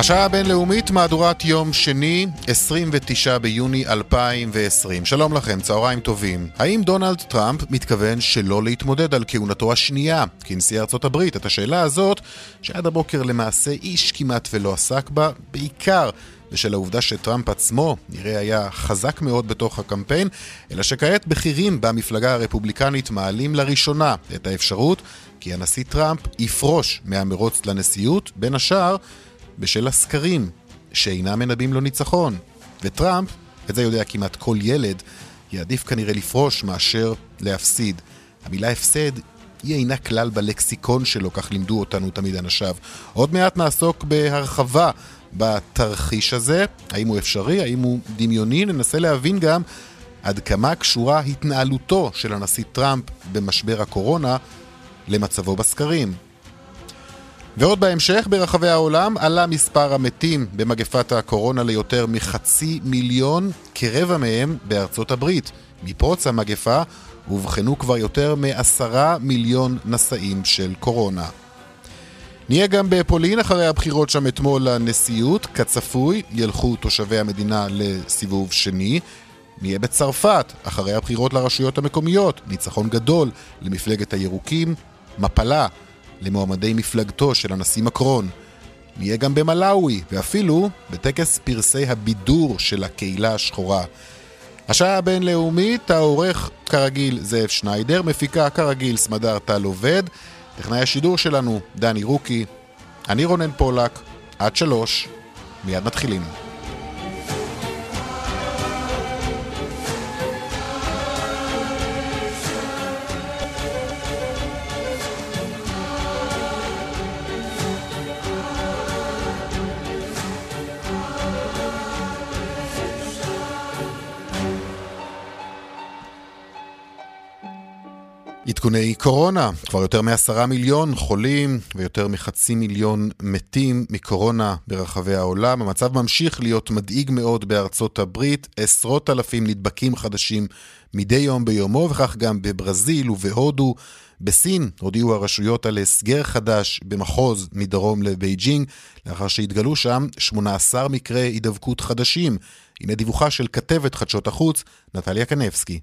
השעה הבינלאומית, מהדורת יום שני, 29 ביוני 2020. שלום לכם, צהריים טובים. האם דונלד טראמפ מתכוון שלא להתמודד על כהונתו השנייה כנשיא ארצות הברית? את השאלה הזאת, שעד הבוקר למעשה איש כמעט ולא עסק בה, בעיקר בשל העובדה שטראמפ עצמו נראה היה חזק מאוד בתוך הקמפיין, אלא שכעת בכירים במפלגה הרפובליקנית מעלים לראשונה את האפשרות כי הנשיא טראמפ יפרוש מהמרוץ לנשיאות, בין השאר בשל הסקרים שאינם מנבאים לו ניצחון. וטראמפ, את זה יודע כמעט כל ילד, יעדיף כנראה לפרוש מאשר להפסיד. המילה הפסד היא אינה כלל בלקסיקון שלו, כך לימדו אותנו תמיד אנשיו. עוד מעט נעסוק בהרחבה בתרחיש הזה, האם הוא אפשרי, האם הוא דמיוני, ננסה להבין גם עד כמה קשורה התנהלותו של הנשיא טראמפ במשבר הקורונה למצבו בסקרים. ועוד בהמשך, ברחבי העולם עלה מספר המתים במגפת הקורונה ליותר מחצי מיליון, כרבע מהם בארצות הברית. מפרוץ המגפה אובחנו כבר יותר מעשרה מיליון נשאים של קורונה. נהיה גם בפולין אחרי הבחירות שם אתמול לנשיאות, כצפוי, ילכו תושבי המדינה לסיבוב שני. נהיה בצרפת, אחרי הבחירות לרשויות המקומיות, ניצחון גדול למפלגת הירוקים, מפלה למועמדי מפלגתו של הנשיא מקרון. נהיה גם במלאווי, ואפילו בטקס פרסי הבידור של הקהילה השחורה. השעה הבינלאומית, העורך כרגיל זאב שניידר, מפיקה כרגיל סמדר טל עובד, טכנאי השידור שלנו דני רוקי, אני רונן פולק, עד שלוש, מיד מתחילים. עדכוני קורונה, כבר יותר מעשרה מיליון חולים ויותר מחצי מיליון מתים מקורונה ברחבי העולם. המצב ממשיך להיות מדאיג מאוד בארצות הברית, עשרות אלפים נדבקים חדשים מדי יום ביומו, וכך גם בברזיל ובהודו. בסין הודיעו הרשויות על הסגר חדש במחוז מדרום לבייג'ינג, לאחר שהתגלו שם 18 מקרי הידבקות חדשים. הנה דיווחה של כתבת חדשות החוץ, נטליה קנבסקי.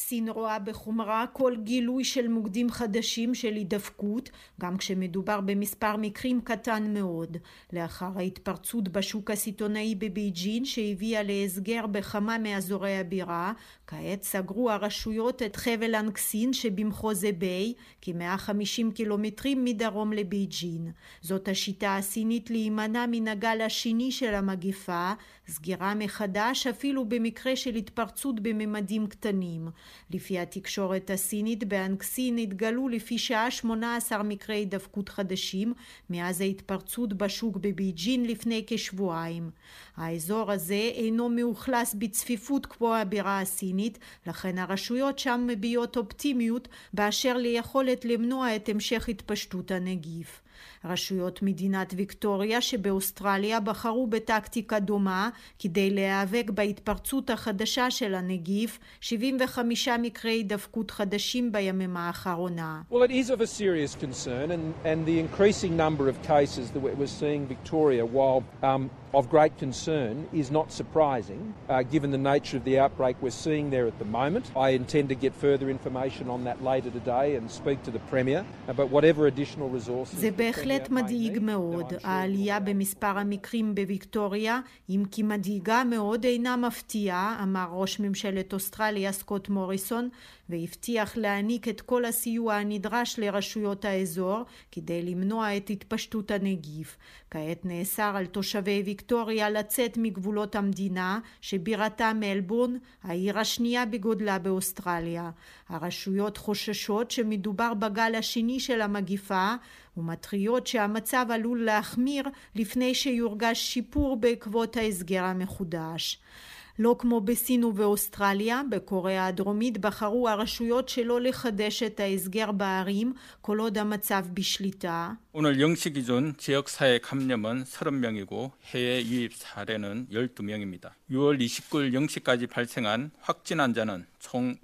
סין רואה בחומרה כל גילוי של מוקדים חדשים של הידבקות, גם כשמדובר במספר מקרים קטן מאוד. לאחר ההתפרצות בשוק הסיטונאי בבייג'ין שהביאה להסגר בכמה מאזורי הבירה, כעת סגרו הרשויות את חבל אנקסין שבמחוז אביי, כ-150 קילומטרים מדרום לבייג'ין. זאת השיטה הסינית להימנע מן הגל השני של המגפה, סגירה מחדש אפילו במקרה של התפרצות בממדים קטנים. לפי התקשורת הסינית באנקסין התגלו לפי שעה 18 מקרי הידבקות חדשים מאז ההתפרצות בשוק בבייג'ין לפני כשבועיים. האזור הזה אינו מאוכלס בצפיפות כמו הבירה הסינית, לכן הרשויות שם מביעות אופטימיות באשר ליכולת למנוע את המשך התפשטות הנגיף. רשויות מדינת ויקטוריה שבאוסטרליה בחרו בטקטיקה דומה כדי להיאבק בהתפרצות החדשה של הנגיף, 75 מקרי הידבקות חדשים בימים האחרונה. Well, it is of a serious concern and, and the increasing number of cases that we're seeing Victoria while um, of great concern is not surprising uh, given the nature of the outbreak we're seeing there at the moment. I intend to get further information on that later today and speak to the Premier, uh, but whatever additional resources... זה בהחלט מדאיג מאוד. העלייה במספר המקרים בוויקטוריה, אם כי מדאיגה מאוד, אינה מפתיעה, אמר ראש ממשלת אוסטרליה סקוט מוריסון, והבטיח להעניק את כל הסיוע הנדרש לרשויות האזור כדי למנוע את התפשטות הנגיף. כעת נאסר על תושבי ויקטוריה לצאת מגבולות המדינה, שבירתה מלבורן, העיר השנייה בגודלה באוסטרליה. הרשויות חוששות שמדובר בגל השני של המגיפה ומתריעות שהמצב עלול להחמיר לפני שיורגש שיפור בעקבות ההסגר המחודש. לא כמו בסין ובאוסטרליה, בקוריאה הדרומית בחרו הרשויות שלא לחדש את ההסגר בערים כל עוד המצב בשליטה. 오늘 0시 기준 지역 사회 감염은 30명이고 해외 유입 사례는 12명입니다. 6월 29일 0시까지 발생한 확진 환자는 총 12,000.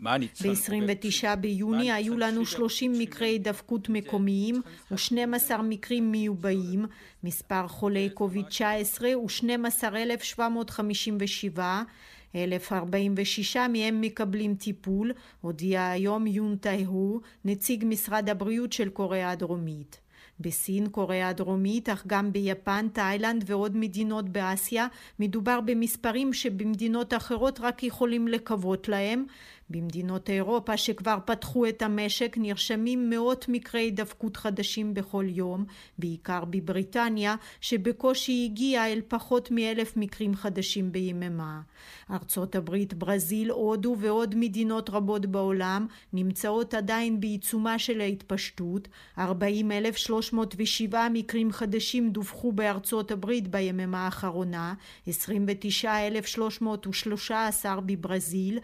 ב-29 ביוני היו לנו 30 מקרי הידבקות מקומיים ו-12 מקרים מיובאים. מספר חולי קוביד-19 הוא 12,757 1,046 מהם מקבלים טיפול, הודיע היום יון טייהו, נציג משרד הבריאות של קוריאה הדרומית. בסין, קוריאה הדרומית, אך גם ביפן, תאילנד ועוד מדינות באסיה, מדובר במספרים שבמדינות אחרות רק יכולים לקוות להם. במדינות אירופה שכבר פתחו את המשק נרשמים מאות מקרי הידבקות חדשים בכל יום, בעיקר בבריטניה, שבקושי הגיעה אל פחות מאלף מקרים חדשים ביממה. ארצות הברית, ברזיל, הודו ועוד מדינות רבות בעולם נמצאות עדיין בעיצומה של ההתפשטות. 40,307 מקרים חדשים דווחו בארצות הברית ביממה האחרונה, 29,313 בברזיל,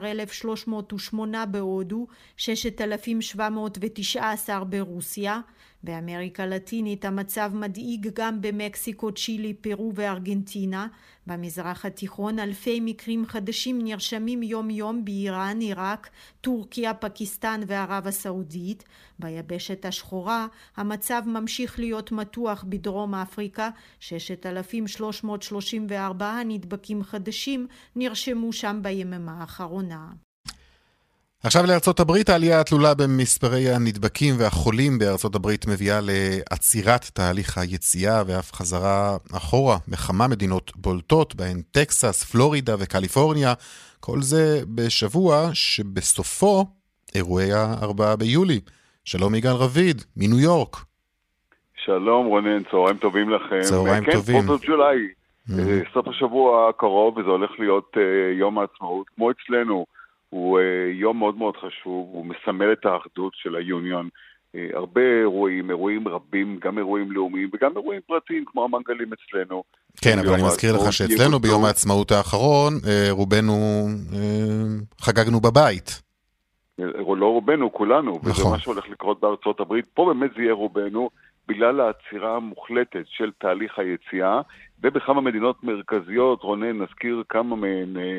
19,308 בהודו, 6,719 ברוסיה. באמריקה הלטינית המצב מדאיג גם במקסיקו, צ'ילי, פרו וארגנטינה. במזרח התיכון אלפי מקרים חדשים נרשמים יום יום באיראן, עיראק, טורקיה, פקיסטן וערב הסעודית. ביבשת השחורה המצב ממשיך להיות מתוח בדרום אפריקה, 6,334 נדבקים חדשים נרשמו שם ביממה האחרונה. עכשיו לארצות הברית, העלייה התלולה במספרי הנדבקים והחולים בארצות הברית מביאה לעצירת תהליך היציאה ואף חזרה אחורה בכמה מדינות בולטות, בהן טקסס, פלורידה וקליפורניה. כל זה בשבוע שבסופו אירועי ה-4 ביולי. שלום יגאל רביד, מניו יורק. שלום רונן, צהריים טובים לכם. צהריים כן, טובים. כן, ג'ולי, mm-hmm. סוף השבוע הקרוב, וזה הולך להיות uh, יום העצמאות, כמו אצלנו. הוא uh, יום מאוד מאוד חשוב, הוא מסמל את האחדות של היוניון. Uh, הרבה אירועים, אירועים רבים, גם אירועים לאומיים וגם אירועים פרטיים, כמו המנגלים אצלנו. כן, אבל אני מזכיר לך שאצלנו ביום העצמאות האחרון, uh, רובנו חגגנו בבית. לא רובנו, כולנו, נכון. וזה מה שהולך לקרות בארצות הברית. פה באמת זה יהיה רובנו, בגלל העצירה המוחלטת של תהליך היציאה, ובכמה מדינות מרכזיות, רונן, נזכיר כמה מהן, אה, אה,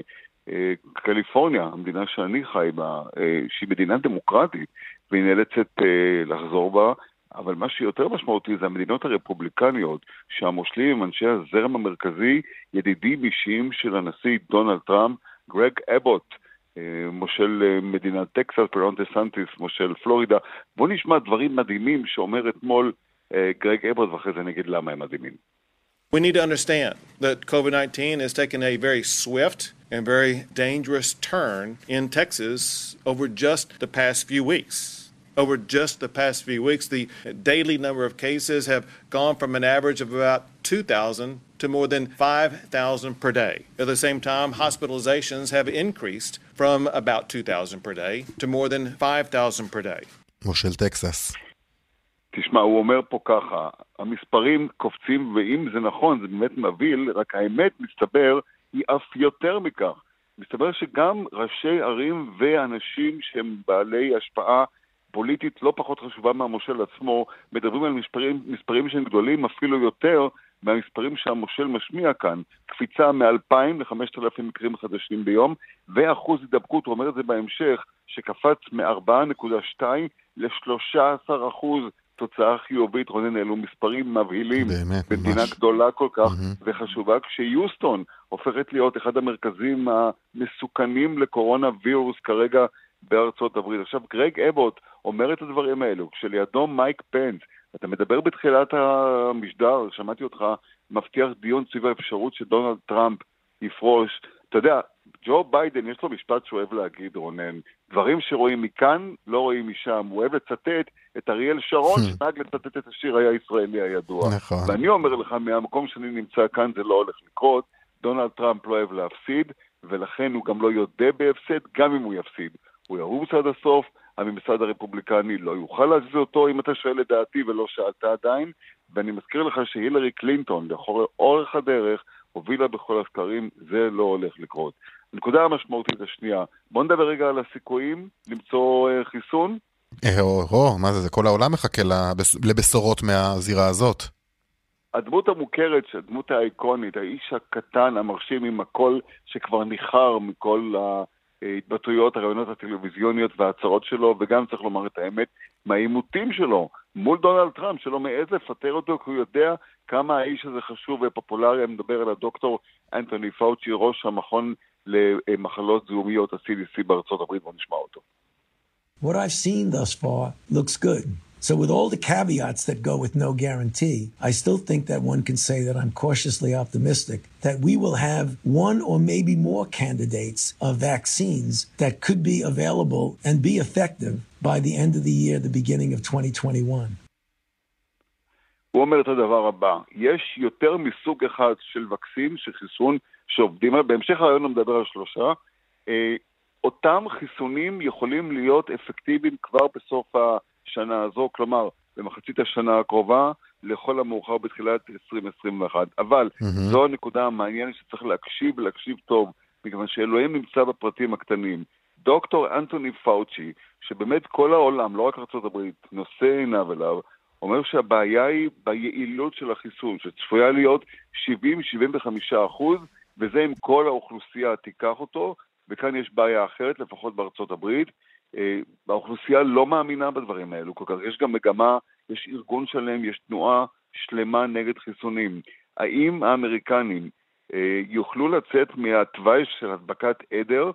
קליפורניה, המדינה שאני חי בה, אה, שהיא מדינה דמוקרטית, והיא נאלצת אה, לחזור בה, אבל מה שיותר משמעותי זה המדינות הרפובליקניות, שהמושלים הם אנשי הזרם המרכזי, ידידים אישיים של הנשיא דונלד טראמפ, גרג אבוט, מושל מדינת טקסס, רון דה סנטיס, מושל פלורידה. בואו נשמע דברים מדהימים שאומר אתמול גרג אבוט, ואחרי זה נגיד למה הם מדהימים. We need to understand that COVID 19 has taken a very swift and very dangerous turn in Texas over just the past few weeks. Over just the past few weeks, the daily number of cases have gone from an average of about 2,000 to more than 5,000 per day. At the same time, hospitalizations have increased from about 2,000 per day to more than 5,000 per day. מושל טקסס. תשמע, הוא אומר פה ככה, המספרים קופצים, ואם זה נכון, זה באמת מבהיל, רק האמת, מסתבר, היא אף יותר מכך. מסתבר שגם ראשי ערים ואנשים שהם בעלי השפעה פוליטית לא פחות חשובה מהמושל עצמו, מדברים על מספרים, מספרים שהם גדולים אפילו יותר מהמספרים שהמושל משמיע כאן. קפיצה מ-2,000 ל-5,000 מקרים חדשים ביום, ואחוז הידבקות, הוא אומר את זה בהמשך, שקפץ מ-4.2 ל-13 אחוז תוצאה חיובית, רונן, אלו מספרים מבהילים. באמת, במדינה ממש. גדולה כל כך mm-hmm. וחשובה, כשיוסטון הופכת להיות אחד המרכזים המסוכנים לקורונה וירוס כרגע בארצות הברית. עכשיו, גרג אבוט אומר את הדברים האלו, כשלידו מייק פנס, אתה מדבר בתחילת המשדר, שמעתי אותך מבטיח דיון סביב האפשרות שדונלד טראמפ יפרוש. אתה יודע, ג'ו ביידן, יש לו משפט שהוא אוהב להגיד, רונן, דברים שרואים מכאן, לא רואים משם. הוא אוהב לצטט את אריאל שרון, hmm. שנהג לצטט את השיר הישראלי הידוע. נכון. ואני אומר לך, מהמקום שאני נמצא כאן זה לא הולך לקרות. דונלד טראמפ לא אוהב להפסיד, ולכן הוא גם לא יודה בהפסד, גם אם הוא יפסיד. הוא ירוץ עד הסוף, הממסד הרפובליקני לא יוכל להזיז אותו, אם אתה שואל את דעתי ולא שאלת עדיין, ואני מזכיר לך שהילרי קלינטון, לאורך הדרך, הובילה בכל הסקרים, זה לא הולך לקרות. הנקודה המשמעותית השנייה, בוא נדבר רגע על הסיכויים למצוא uh, חיסון. אה, או, או, מה זה, זה כל העולם מחכה לבשורות מהזירה הזאת. הדמות המוכרת, הדמות האיקונית, האיש הקטן, המרשים עם הקול שכבר ניחר מכל ההתבטאויות, הרעיונות הטלוויזיוניות וההצהרות שלו, וגם צריך לומר את האמת, מהעימותים שלו מול דונלד טראמפ, שלא מעז לפטר אותו, כי הוא יודע כמה האיש הזה חשוב ופופולרי. אני מדבר על הדוקטור אנטוני פאוצ'י, ראש המכון למחלות זיהומיות, ה-CDC בארצות הברית, בואו נשמע אותו. What I've seen thus far looks good. So, with all the caveats that go with no guarantee, I still think that one can say that I'm cautiously optimistic that we will have one or maybe more candidates of vaccines that could be available and be effective by the end of the year, the beginning of 2021. הוא אומר את הדבר הבא, יש יותר מסוג אחד של וקסין, של חיסון, שעובדים עליו, בהמשך הרעיון הוא מדבר על שלושה, אה, אותם חיסונים יכולים להיות אפקטיביים כבר בסוף השנה הזו, כלומר, במחצית השנה הקרובה, לכל המאוחר בתחילת 2021. אבל mm-hmm. זו הנקודה המעניינת שצריך להקשיב ולהקשיב טוב, מכיוון שאלוהים נמצא בפרטים הקטנים. דוקטור אנטוני פאוצ'י, שבאמת כל העולם, לא רק ארה"ב, נושא עיניו אליו, אומר שהבעיה היא ביעילות של החיסון, שצפויה להיות 70-75 אחוז, וזה אם כל האוכלוסייה תיקח אותו, וכאן יש בעיה אחרת, לפחות בארצות הברית. אה, האוכלוסייה לא מאמינה בדברים האלו כל כך. יש גם מגמה, יש ארגון שלם, יש תנועה שלמה נגד חיסונים. האם האמריקנים אה, יוכלו לצאת מהתוואי של הדבקת עדר,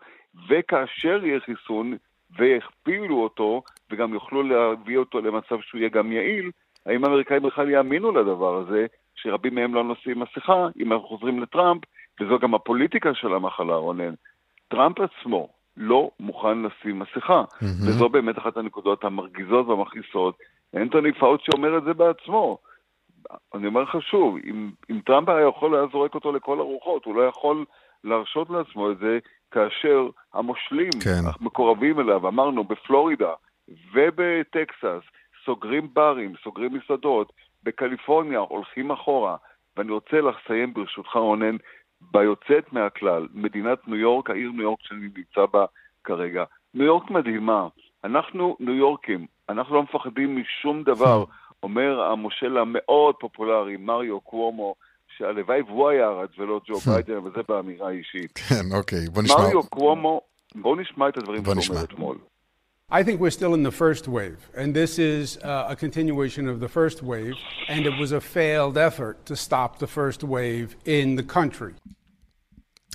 וכאשר יהיה חיסון, ויכפילו אותו, וגם יוכלו להביא אותו למצב שהוא יהיה גם יעיל, האם האמריקאים בכלל יאמינו לדבר הזה, שרבים מהם לא נושאים מסכה, אם אנחנו חוזרים לטראמפ, וזו גם הפוליטיקה של המחלה, רונן. טראמפ עצמו לא מוכן לשים מסכה, mm-hmm. וזו באמת אחת הנקודות המרגיזות והמכעיסות. אנטוני פאוצ'י אומר את זה בעצמו. אני אומר לך שוב, אם, אם טראמפ היה יכול, היה זורק אותו לכל הרוחות, הוא לא יכול להרשות לעצמו את זה, כאשר המושלים, כן. המקורבים אליו, אמרנו, בפלורידה ובטקסס, סוגרים ברים, סוגרים מסעדות, בקליפורניה הולכים אחורה. ואני רוצה לסיים ברשותך רונן, ביוצאת מהכלל, מדינת ניו יורק, העיר ניו יורק שאני נמצא בה כרגע. ניו יורק מדהימה, אנחנו ניו יורקים, אנחנו לא מפחדים משום דבר, אומר המושל המאוד פופולרי, מריו קוומו, שהלוואי והוא היה רץ ולא ג'ו ביידן, וזה באמירה אישית. כן, אוקיי, בוא נשמע. מריו קוומו, בואו נשמע את הדברים שהוא אומר אתמול. I think we're still in the first wave, and this is uh, a continuation of the first wave, and it was a failed effort to stop the first wave in the country.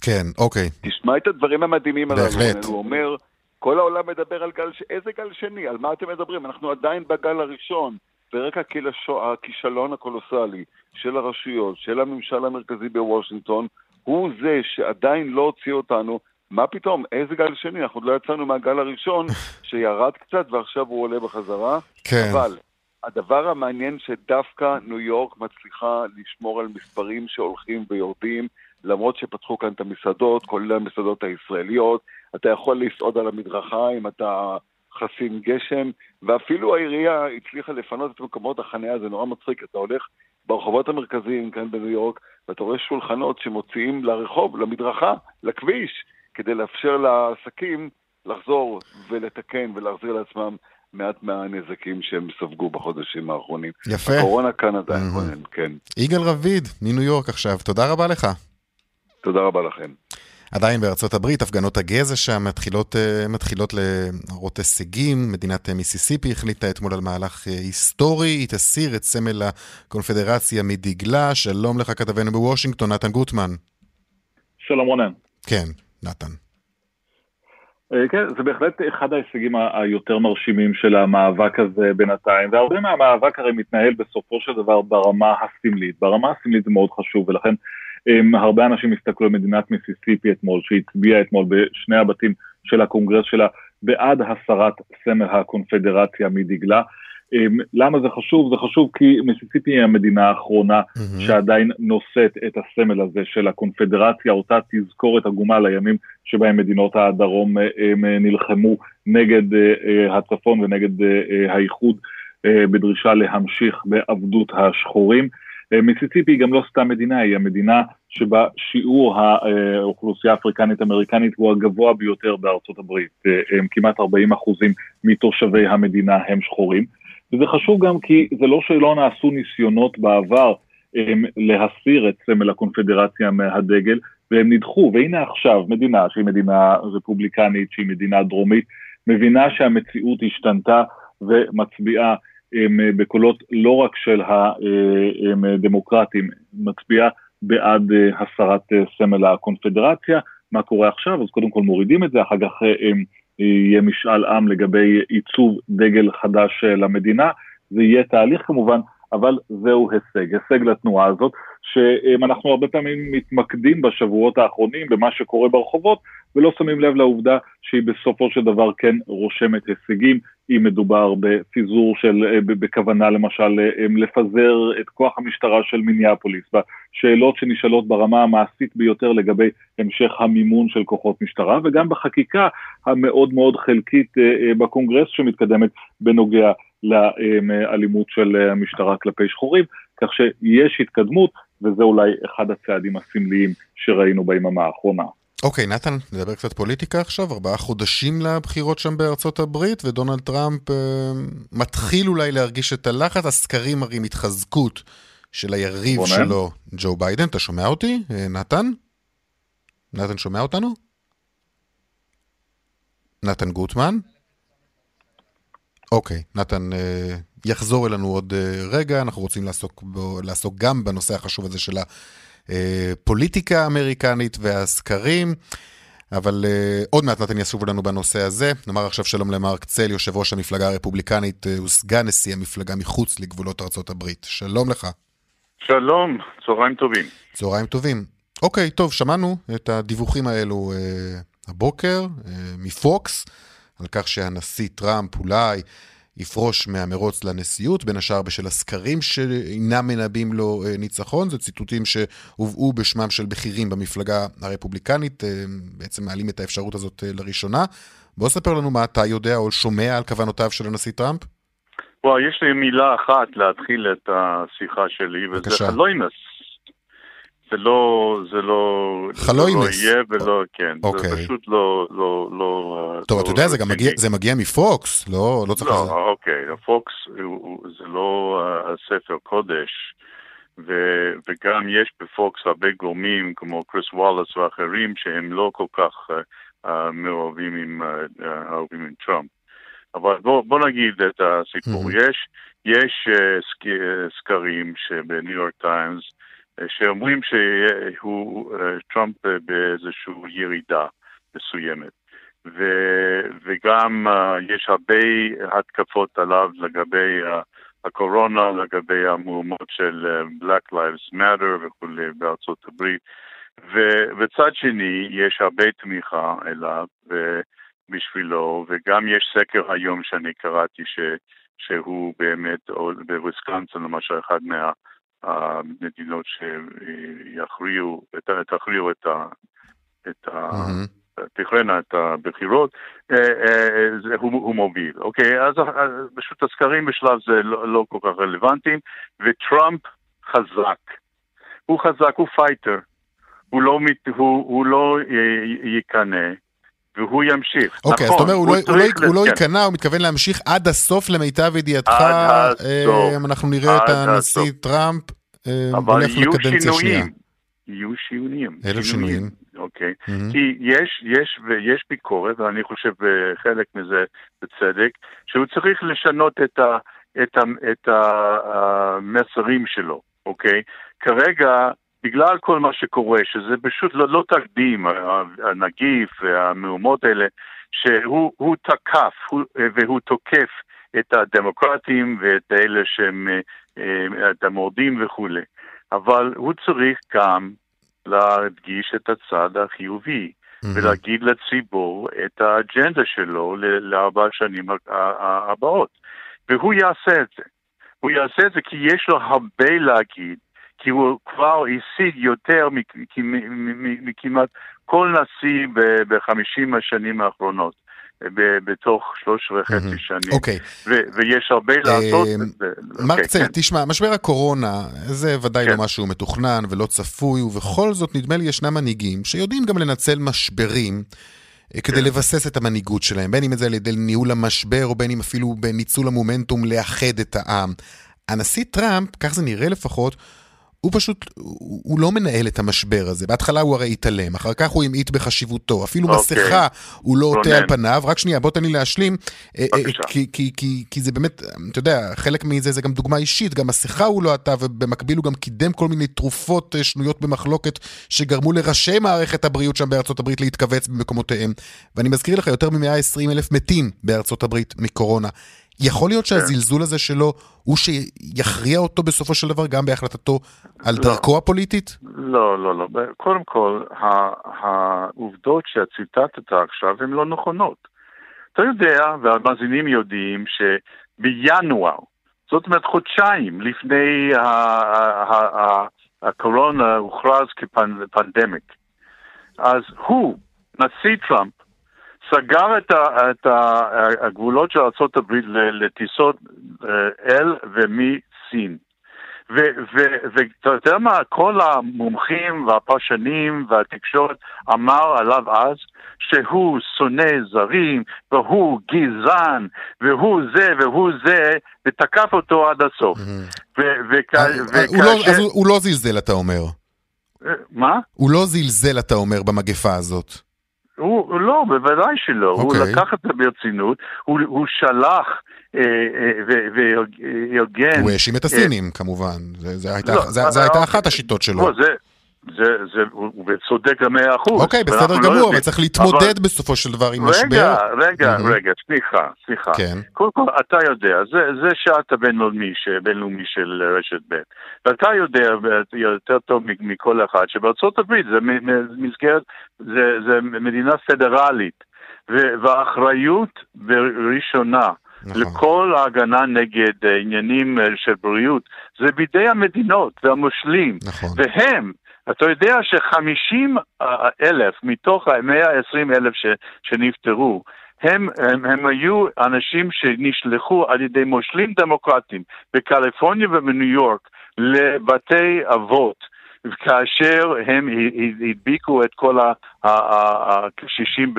כן, אוקיי. תשמע את הדברים המדהימים עליו. בהחלט. הוא אומר, כל העולם מדבר על גל, ש... איזה גל שני? על מה אתם מדברים? אנחנו עדיין בגל הראשון. ורק הכישלון הקולוסלי של הרשויות, של הממשל המרכזי בוושינגטון, הוא זה שעדיין לא הוציא אותנו. מה פתאום, איזה גל שני? אנחנו עוד לא יצאנו מהגל הראשון, שירד קצת ועכשיו הוא עולה בחזרה. כן. אבל הדבר המעניין שדווקא ניו יורק מצליחה לשמור על מספרים שהולכים ויורדים, למרות שפתחו כאן את המסעדות, כולל המסעדות הישראליות, אתה יכול לסעוד על המדרכה אם אתה חסין גשם, ואפילו העירייה הצליחה לפנות את מקומות החניה, זה נורא מצחיק, אתה הולך ברחובות המרכזיים כאן בניו יורק, ואתה רואה שולחנות שמוציאים לרחוב, למדרכה, לכביש, כדי לאפשר לעסקים לחזור ולתקן ולהחזיר לעצמם מעט מהנזקים שהם ספגו בחודשים האחרונים. יפה. הקורונה כאן עדיין, mm-hmm. כן. יגאל רביד, מניו יורק עכשיו, תודה רבה לך. תודה רבה לכם. עדיין בארצות הברית, הפגנות הגזע שם מתחילות, אה, מתחילות להראות הישגים. מדינת מיסיסיפי החליטה אתמול על מהלך אה, היסטורי, היא תסיר את סמל הקונפדרציה מדגלה. שלום לך כתבנו בוושינגטון, נתן גוטמן. שלום רונן. כן, נתן. אה, כן, זה בהחלט אחד ההישגים היותר מרשימים של המאבק הזה בינתיים, והרבה מהמאבק הרי מתנהל בסופו של דבר ברמה הסמלית. ברמה הסמלית זה מאוד חשוב, ולכן הרבה אנשים הסתכלו על מדינת מיסיסיפי אתמול, שהצביעה אתמול בשני הבתים של הקונגרס שלה בעד הסרת סמל הקונפדרציה מדגלה. למה זה חשוב? זה חשוב כי מיסיסיפי היא המדינה האחרונה mm-hmm. שעדיין נושאת את הסמל הזה של הקונפדרציה, אותה תזכורת עגומה לימים שבהם מדינות הדרום הם נלחמו נגד אה, אה, הצפון ונגד אה, האיחוד בדרישה להמשיך בעבדות השחורים. מיסיסיפי היא גם לא סתם מדינה, היא המדינה שבה שיעור האוכלוסייה האפריקנית-אמריקנית הוא הגבוה ביותר בארצות הברית. הם כמעט 40 אחוזים מתושבי המדינה הם שחורים. וזה חשוב גם כי זה לא שלא נעשו ניסיונות בעבר הם, להסיר את סמל הקונפדרציה מהדגל, והם נדחו, והנה עכשיו מדינה שהיא מדינה רפובליקנית, שהיא מדינה דרומית, מבינה שהמציאות השתנתה ומצביעה בקולות לא רק של הדמוקרטים, מצביעה בעד אה, הסרת אה, סמל הקונפדרציה. מה קורה עכשיו? אז קודם כל מורידים את זה, אחר כך הם, יהיה משאל עם לגבי עיצוב דגל חדש אה, למדינה, זה יהיה תהליך כמובן, אבל זהו הישג, הישג לתנועה הזאת, שאנחנו הרבה פעמים מתמקדים בשבועות האחרונים במה שקורה ברחובות, ולא שמים לב לעובדה שהיא בסופו של דבר כן רושמת הישגים, אם מדובר בפיזור של, אה, בכוונה למשל אה, לפזר את כוח המשטרה של מיניאפוליס, בשאלות שנשאלות ברמה המעשית ביותר לגבי המשך המימון של כוחות משטרה, וגם בחקיקה המאוד מאוד חלקית אה, בקונגרס שמתקדמת בנוגע לאלימות של המשטרה כלפי שחורים, כך שיש התקדמות, וזה אולי אחד הצעדים הסמליים שראינו ביממה האחרונה. אוקיי, נתן, נדבר קצת פוליטיקה עכשיו, ארבעה חודשים לבחירות שם בארצות הברית, ודונלד טראמפ אה, מתחיל אולי להרגיש את הלחץ, הסקרים מראים התחזקות של היריב בונה. שלו, ג'ו ביידן. אתה שומע אותי, אה, נתן? נתן שומע אותנו? נתן גוטמן? אוקיי, נתן אה, יחזור אלינו עוד אה, רגע, אנחנו רוצים לעסוק, בו, לעסוק גם בנושא החשוב הזה של. הפוליטיקה האמריקנית והסקרים. אבל uh, עוד מעט נתן ישוב לנו בנושא הזה. נאמר עכשיו שלום למרק צל, יושב ראש המפלגה הרפובליקנית uh, וסגן נשיא המפלגה מחוץ לגבולות ארצות הברית. שלום לך. שלום, צהריים טובים. צהריים טובים. אוקיי, טוב, שמענו את הדיווחים האלו uh, הבוקר uh, מפוקס, על כך שהנשיא טראמפ אולי יפרוש מהמרוץ לנשיאות, בין השאר בשל הסקרים שאינם מנבאים לו אה, ניצחון. זה ציטוטים שהובאו בשמם של בכירים במפלגה הרפובליקנית, אה, בעצם מעלים את האפשרות הזאת אה, לראשונה. בוא ספר לנו מה אתה יודע או שומע על כוונותיו של הנשיא טראמפ. וואו, יש לי מילה אחת להתחיל את השיחה שלי, וזה חלוינס. זה לא, זה לא. זה לא יהיה ולא, כן, אוקיי. זה פשוט לא, לא, לא... טוב, לא אתה יודע, זה גם מגיע, זה מגיע מפוקס, לא, לא צריך... לא, לזה. אוקיי, הפוקס זה לא הספר קודש, ו, וגם יש בפוקס הרבה גורמים כמו קריס וואלאס ואחרים שהם לא כל כך uh, מאוהבים עם, uh, עם טראמפ. אבל בוא, בוא נגיד את הסיפור. Mm-hmm. יש, יש uh, סק, סקרים שבניו יורק טיימס, שאומרים שהוא, אה, טראמפ אה, באיזושהי ירידה מסוימת. ו, וגם uh, יש הרבה התקפות עליו לגבי הקורונה, לגבי המהומות של Black Lives Matter וכולי בארצות הברית. ו, וצד שני, יש הרבה תמיכה אליו בשבילו, וגם יש סקר היום שאני קראתי ש, שהוא באמת, או בוויסקנסין למשל, אחד מה... המדינות שיכריעו, תכריעו את ה... את ה... תכרנה את הבחירות, אה, אה, הוא, הוא מוביל. אוקיי, אז פשוט הסקרים בשלב זה לא, לא כל כך רלוונטיים, וטראמפ חזק. הוא חזק, הוא fighter. הוא לא, הוא, הוא לא יקנא. והוא ימשיך. אוקיי, נכון, אז אתה אומר, הוא, הוא, לא, הוא, לא, הוא לא כן. ייכנע, הוא מתכוון להמשיך עד הסוף למיטב ידיעתך. עד הסוף. אה, אנחנו נראה את הנשיא הסוף. טראמפ אה, הולך לקדנציה שנייה. יהיו שינויים. אלו שינויים. אוקיי. Mm-hmm. כי יש, יש ויש ביקורת, ואני חושב אה, חלק מזה בצדק, שהוא צריך לשנות את, ה, את, ה, את המסרים שלו, אוקיי? כרגע בגלל כל מה שקורה, שזה פשוט לא, לא תקדים, הנגיף והמהומות האלה, שהוא תקף הוא, והוא תוקף את הדמוקרטים ואת אלה שהם, את המורדים וכולי. אבל הוא צריך גם להדגיש את הצד החיובי. mm-hmm. ולהגיד לציבור את האג'נדה שלו לארבע השנים הבאות. והוא יעשה את זה. הוא יעשה את זה כי יש לו הרבה להגיד, כי הוא כבר השיג יותר מכמעט כל נשיא בחמישים השנים האחרונות. בתוך שלוש וחצי שנים. אוקיי. ויש הרבה לעשות. מרק אוקיי, צל, כן. תשמע, משבר הקורונה זה ודאי לא כן. משהו מתוכנן ולא צפוי, ובכל זאת נדמה לי ישנם מנהיגים שיודעים גם לנצל משברים. אה, כדי כן. לבסס את המנהיגות שלהם, בין אם זה על ידי ניהול המשבר, או בין אם אפילו בניצול המומנטום לאחד את העם. הנשיא טראמפ, כך זה נראה לפחות, הוא פשוט, הוא לא מנהל את המשבר הזה. בהתחלה הוא הרי התעלם, אחר כך הוא המעיט בחשיבותו. אפילו okay. אוקיי. מסכה הוא לא עוטה על פניו. רק שנייה, בוא תן לי להשלים. אה, אה, כי, כי, כי, כי זה באמת, אתה יודע, חלק מזה זה גם דוגמה אישית. גם מסכה הוא לא עטה, ובמקביל הוא גם קידם כל מיני תרופות אה, שנויות במחלוקת, שגרמו לראשי מערכת הבריאות שם בארצות הברית להתכווץ במקומותיהם. ואני מזכיר לך, יותר מ-120 אלף מתים בארצות הברית מקורונה. יכול להיות כן. שהזלזול הזה שלו הוא שיכריע אותו בסופו של דבר גם בהחלטתו על לא, דרכו הפוליטית? לא, לא, לא. קודם כל, העובדות שציטטת עכשיו הן לא נכונות. אתה יודע, והמאזינים יודעים, שבינואר, זאת אומרת חודשיים לפני הקורונה הוכרז כפנדמיק, אז הוא, נשיא טראמפ, סגר את, ה, את ה, הגבולות של ארה"ב לטיסות אה, אל ומסין. ואתה יודע מה, כל המומחים והפרשנים והתקשורת אמר עליו אז שהוא שונא זרים, והוא גזען, והוא זה והוא זה, ותקף אותו עד הסוף. אה, לא- הוא לא זלזל, אתה אומר. אה, מה? הוא לא זלזל, אתה אומר, במגפה הזאת. הוא, לא, בוודאי שלא. Okay. הוא אוקיי. לקח את זה ברצינות, הוא, הוא שלח אה, אה, והגן... הוא האשים את הסינים, אה, כמובן. זו הייתה, לא, הייתה אחת השיטות שלו. לא, זה, זה, זה, הוא צודק במאה אחוז. אוקיי, בסדר לא גמור, אבל צריך להתמודד אבל... בסופו של דבר עם משבר. רגע, רגע, mm-hmm. רגע, סליחה, סליחה. כן. קודם כל, אתה יודע, זה, זה שעת הבינלאומי בינלאומי של רשת ב', ואתה יודע יותר טוב מכל אחד שבארצות הברית זה מסגרת, זה, זה מדינה פדרלית, והאחריות בראשונה נכון. לכל ההגנה נגד עניינים של בריאות, זה בידי המדינות והמושלים. נכון. והם אתה יודע שחמישים אלף מתוך ה-120 אלף שנפטרו, הם, הם, הם היו אנשים שנשלחו על ידי מושלים דמוקרטיים בקליפורניה ובניו יורק לבתי אבות כאשר הם הדביקו את כל הקשישים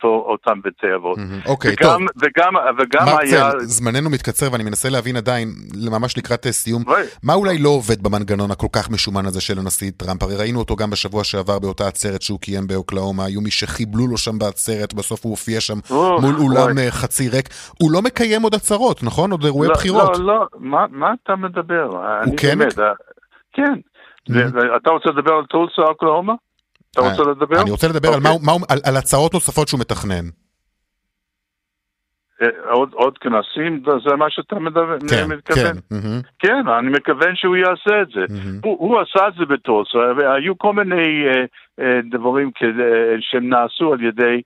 באותם בתי אבות. אוקיי, טוב. וגם, וגם היה... זמננו מתקצר ואני מנסה להבין עדיין, ממש לקראת אה, סיום, מה אולי לא עובד במנגנון הכל כך משומן הזה של הנשיא טראמפ? הרי ראינו אותו גם בשבוע שעבר באותה עצרת שהוא קיים באוקלאומה, היו מי שחיבלו לו שם בעצרת, בסוף הוא הופיע שם מול אולם אה, חצי ריק. הוא לא מקיים עוד הצהרות, נכון? עוד אירועי לא, בחירות. לא, לא, מה אתה מדבר? הוא כן? אה, כן. אתה רוצה לדבר על טולסה, אוקלהומה? אתה רוצה לדבר? אני רוצה לדבר על הצעות נוספות שהוא מתכנן. אה, עוד, עוד כנסים, זה מה שאתה מדבר, כן, מתכוון? כן, כן, אני מכוון שהוא יעשה את זה. הוא, הוא עשה את זה בטולסה, והיו כל מיני uh, uh, דברים כדי, שהם נעשו על ידי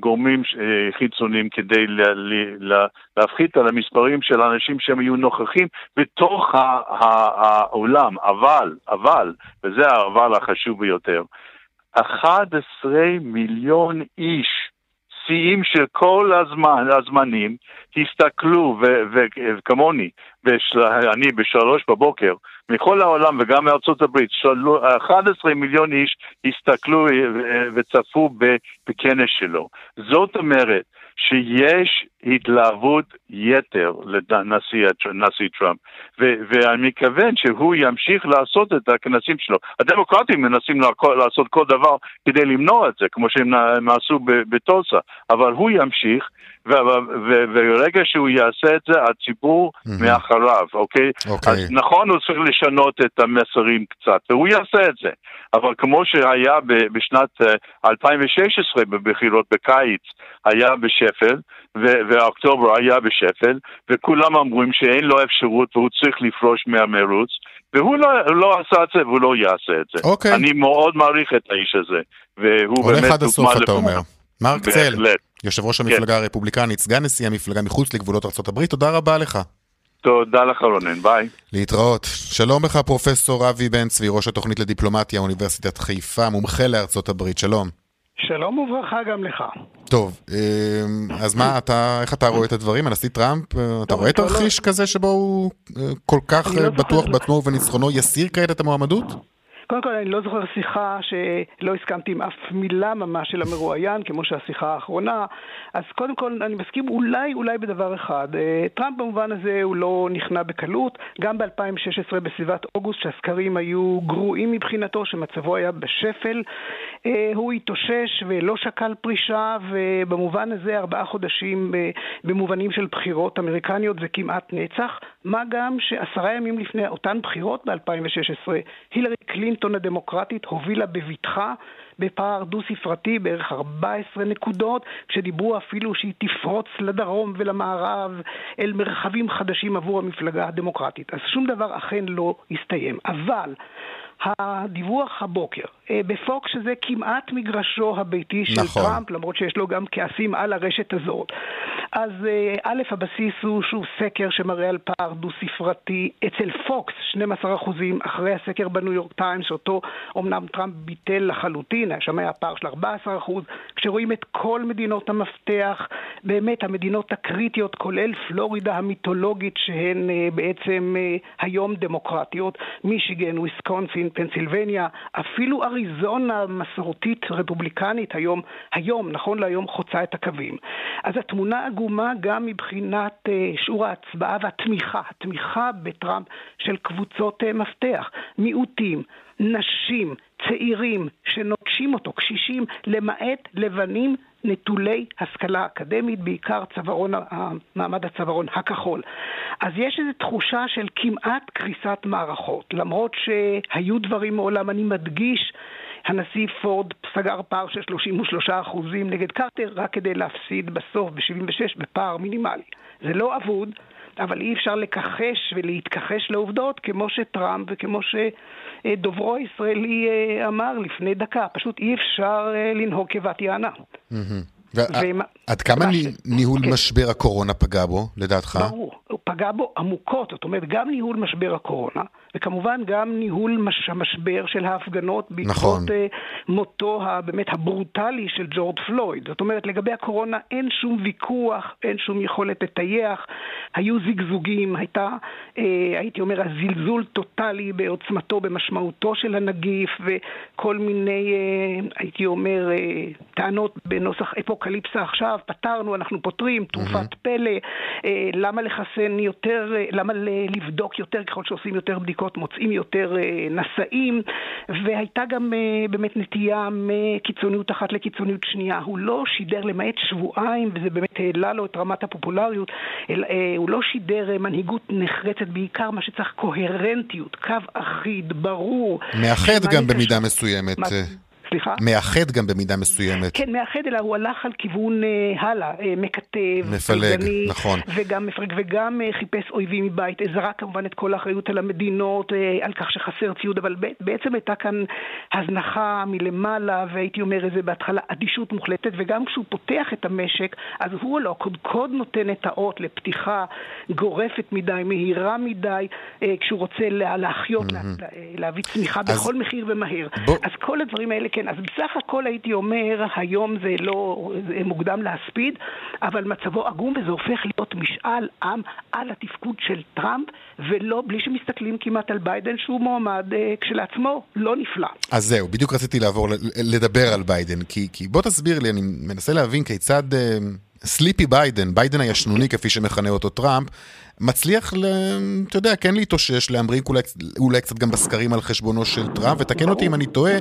גורמים uh, חיצוניים כדי לה, לה, להפחית על המספרים של האנשים שהם היו נוכחים בתוך העולם. אבל, אבל, וזה האבל החשוב ביותר, 11 מיליון איש שיאים של כל הזמן, הזמנים, תסתכלו, וכמוני, אני בשלוש בבוקר, מכל העולם וגם מארצות הברית, 11 מיליון איש הסתכלו וצפו בכנס שלו. זאת אומרת שיש התלהבות יתר לנשיא טראמפ, ו- ואני מכוון שהוא ימשיך לעשות את הכנסים שלו. הדמוקרטים מנסים לעשות כל דבר כדי למנוע את זה, כמו שהם עשו בטולסה, אבל הוא ימשיך, וברגע שהוא יעשה את זה, הציבור mm-hmm. מאחריו, אוקיי? אוקיי? אז נכון, הוא צריך לשנות את המסרים קצת, והוא יעשה את זה. אבל כמו שהיה בשנת 2016 אה, בבחירות בקיץ, היה בשפל, ואוקטובר היה בשפל, וכולם אמרו שאין לו אפשרות והוא צריך לפרוש מהמרוץ, והוא לא, לא עשה את זה והוא לא יעשה את זה. אוקיי. אני מאוד מעריך את האיש הזה, והוא באמת... הולך עד הסוף, אתה אומר. מרק צל, יושב ראש המפלגה כן. הרפובליקנית, סגן נשיא המפלגה מחוץ לגבולות ארה"ב, תודה רבה לך. תודה לך רונן, ביי. להתראות. שלום לך פרופסור אבי בן צבי, ראש התוכנית לדיפלומטיה, אוניברסיטת חיפה, מומחה לארצות הברית, שלום. שלום וברכה גם לך. טוב, אמ, אז מה, אתה, איך אתה רואה את הדברים? הנשיא טראמפ, אתה רואה תרחיש לא... כזה שבו הוא אה, כל כך לא בטוח בעצמו ובניצחונו יסיר כעת את המועמדות? קודם כל, אני לא זוכר שיחה שלא הסכמתי עם אף מילה ממש של המרואיין, כמו שהשיחה האחרונה. אז קודם כל, אני מסכים אולי, אולי בדבר אחד. אה, טראמפ במובן הזה הוא לא נכנע בקלות. גם ב-2016, בסביבת אוגוסט, שהסקרים היו גרועים מבחינתו, שמצבו היה בשפל, אה, הוא התאושש ולא שקל פרישה, ובמובן הזה ארבעה חודשים אה, במובנים של בחירות אמריקניות זה כמעט נצח. מה גם שעשרה ימים לפני אותן בחירות ב-2016, הילרי קלינטון הדמוקרטית הובילה בבטחה בפער דו-ספרתי, בערך 14 נקודות, כשדיברו אפילו שהיא תפרוץ לדרום ולמערב אל מרחבים חדשים עבור המפלגה הדמוקרטית. אז שום דבר אכן לא הסתיים. אבל הדיווח הבוקר אה, בפוקס שזה כמעט מגרשו הביתי של נכון. טראמפ, למרות שיש לו גם כעסים על הרשת הזאת. אז אה, א', הבסיס הוא שוב סקר שמראה על פער דו-ספרתי אצל פוקס, 12 אחוזים, אחרי הסקר בניו יורק טיימס, שאותו אמנם טראמפ ביטל לחלוטין, שם היה פער של 14 אחוז. כשרואים את כל מדינות המפתח, באמת המדינות הקריטיות, כולל פלורידה המיתולוגית, שהן אה, בעצם היום דמוקרטיות, מישיגן, וויסקונסין, פנסילבניה, אפילו אריזונה מסורתית רפובליקנית היום, היום, נכון להיום, חוצה את הקווים. אז התמונה עגומה גם מבחינת uh, שיעור ההצבעה והתמיכה, התמיכה בטראמפ של קבוצות uh, מפתח, מיעוטים, נשים, צעירים שנוטשים אותו, קשישים, למעט לבנים נטולי השכלה אקדמית, בעיקר צווארון, מעמד הצווארון הכחול. אז יש איזו תחושה של כמעט קריסת מערכות, למרות שהיו דברים מעולם, אני מדגיש הנשיא פורד סגר פער של 33 אחוזים נגד קרטר רק כדי להפסיד בסוף ב-76 בפער מינימלי. זה לא אבוד, אבל אי אפשר לכחש ולהתכחש לעובדות כמו שטראמפ וכמו שדוברו הישראלי אה, אמר לפני דקה. פשוט אי אפשר אה, לנהוג כבת יענה. עד כמה ניהול כן. משבר הקורונה פגע בו, לדעתך? ברור, הוא פגע בו עמוקות. זאת אומרת, גם ניהול משבר הקורונה, וכמובן גם ניהול מש, המשבר של ההפגנות בעקבות נכון. uh, מותו הבאמת הברוטלי של ג'ורד פלויד. זאת אומרת, לגבי הקורונה אין שום ויכוח, אין שום יכולת לטייח, היו זיגזוגים, הייתה, uh, הייתי אומר, הזלזול טוטאלי בעוצמתו, במשמעותו של הנגיף, וכל מיני, הייתי אומר, טענות בנוסח אפוקליפסה עכשיו, פתרנו, אנחנו פותרים, תרופת mm-hmm. פלא, uh, למה לחסן יותר, uh, למה לבדוק יותר ככל שעושים יותר בדיקות? מוצאים יותר אה, נשאים, והייתה גם אה, באמת נטייה מקיצוניות אחת לקיצוניות שנייה. הוא לא שידר למעט שבועיים, וזה באמת העלה לו את רמת הפופולריות, אה, הוא לא שידר מנהיגות נחרצת, בעיקר מה שצריך קוהרנטיות, קו אחיד, ברור. מאחד גם במידה מסוימת. סליחה? מאחד גם במידה מסוימת. כן, מאחד, אלא הוא הלך על כיוון אה, הלאה, אה, מקטב, מפלג, פלגני, נכון. וגם מפרק, וגם אה, חיפש אויבים מבית, זרק כמובן את כל האחריות על המדינות, אה, על כך שחסר ציוד, אבל בעצם הייתה כאן הזנחה מלמעלה, והייתי אומר איזה בהתחלה אדישות מוחלטת, וגם כשהוא פותח את המשק, אז הוא לא, הקודקוד נותן את האות לפתיחה גורפת מדי, מהירה מדי, אה, כשהוא רוצה להחיות, mm-hmm. לה, להביא צמיחה אז... בכל מחיר ומהר. בוא... אז כל הדברים האלה, כן. כן, אז בסך הכל הייתי אומר, היום זה לא, זה מוקדם להספיד, אבל מצבו עגום וזה הופך להיות משאל עם על התפקוד של טראמפ, ולא, בלי שמסתכלים כמעט על ביידן, שהוא מועמד אה, כשלעצמו לא נפלא. אז זהו, בדיוק רציתי לעבור לדבר על ביידן, כי, כי בוא תסביר לי, אני מנסה להבין כיצד... אה... Sleepy ביידן, ביידן הישנוני כפי שמכנה אותו טראמפ, מצליח, ל, אתה יודע, כן להתאושש, להמריא אולי, אולי קצת גם בסקרים על חשבונו של טראמפ, ותקן אותי אם אני טועה,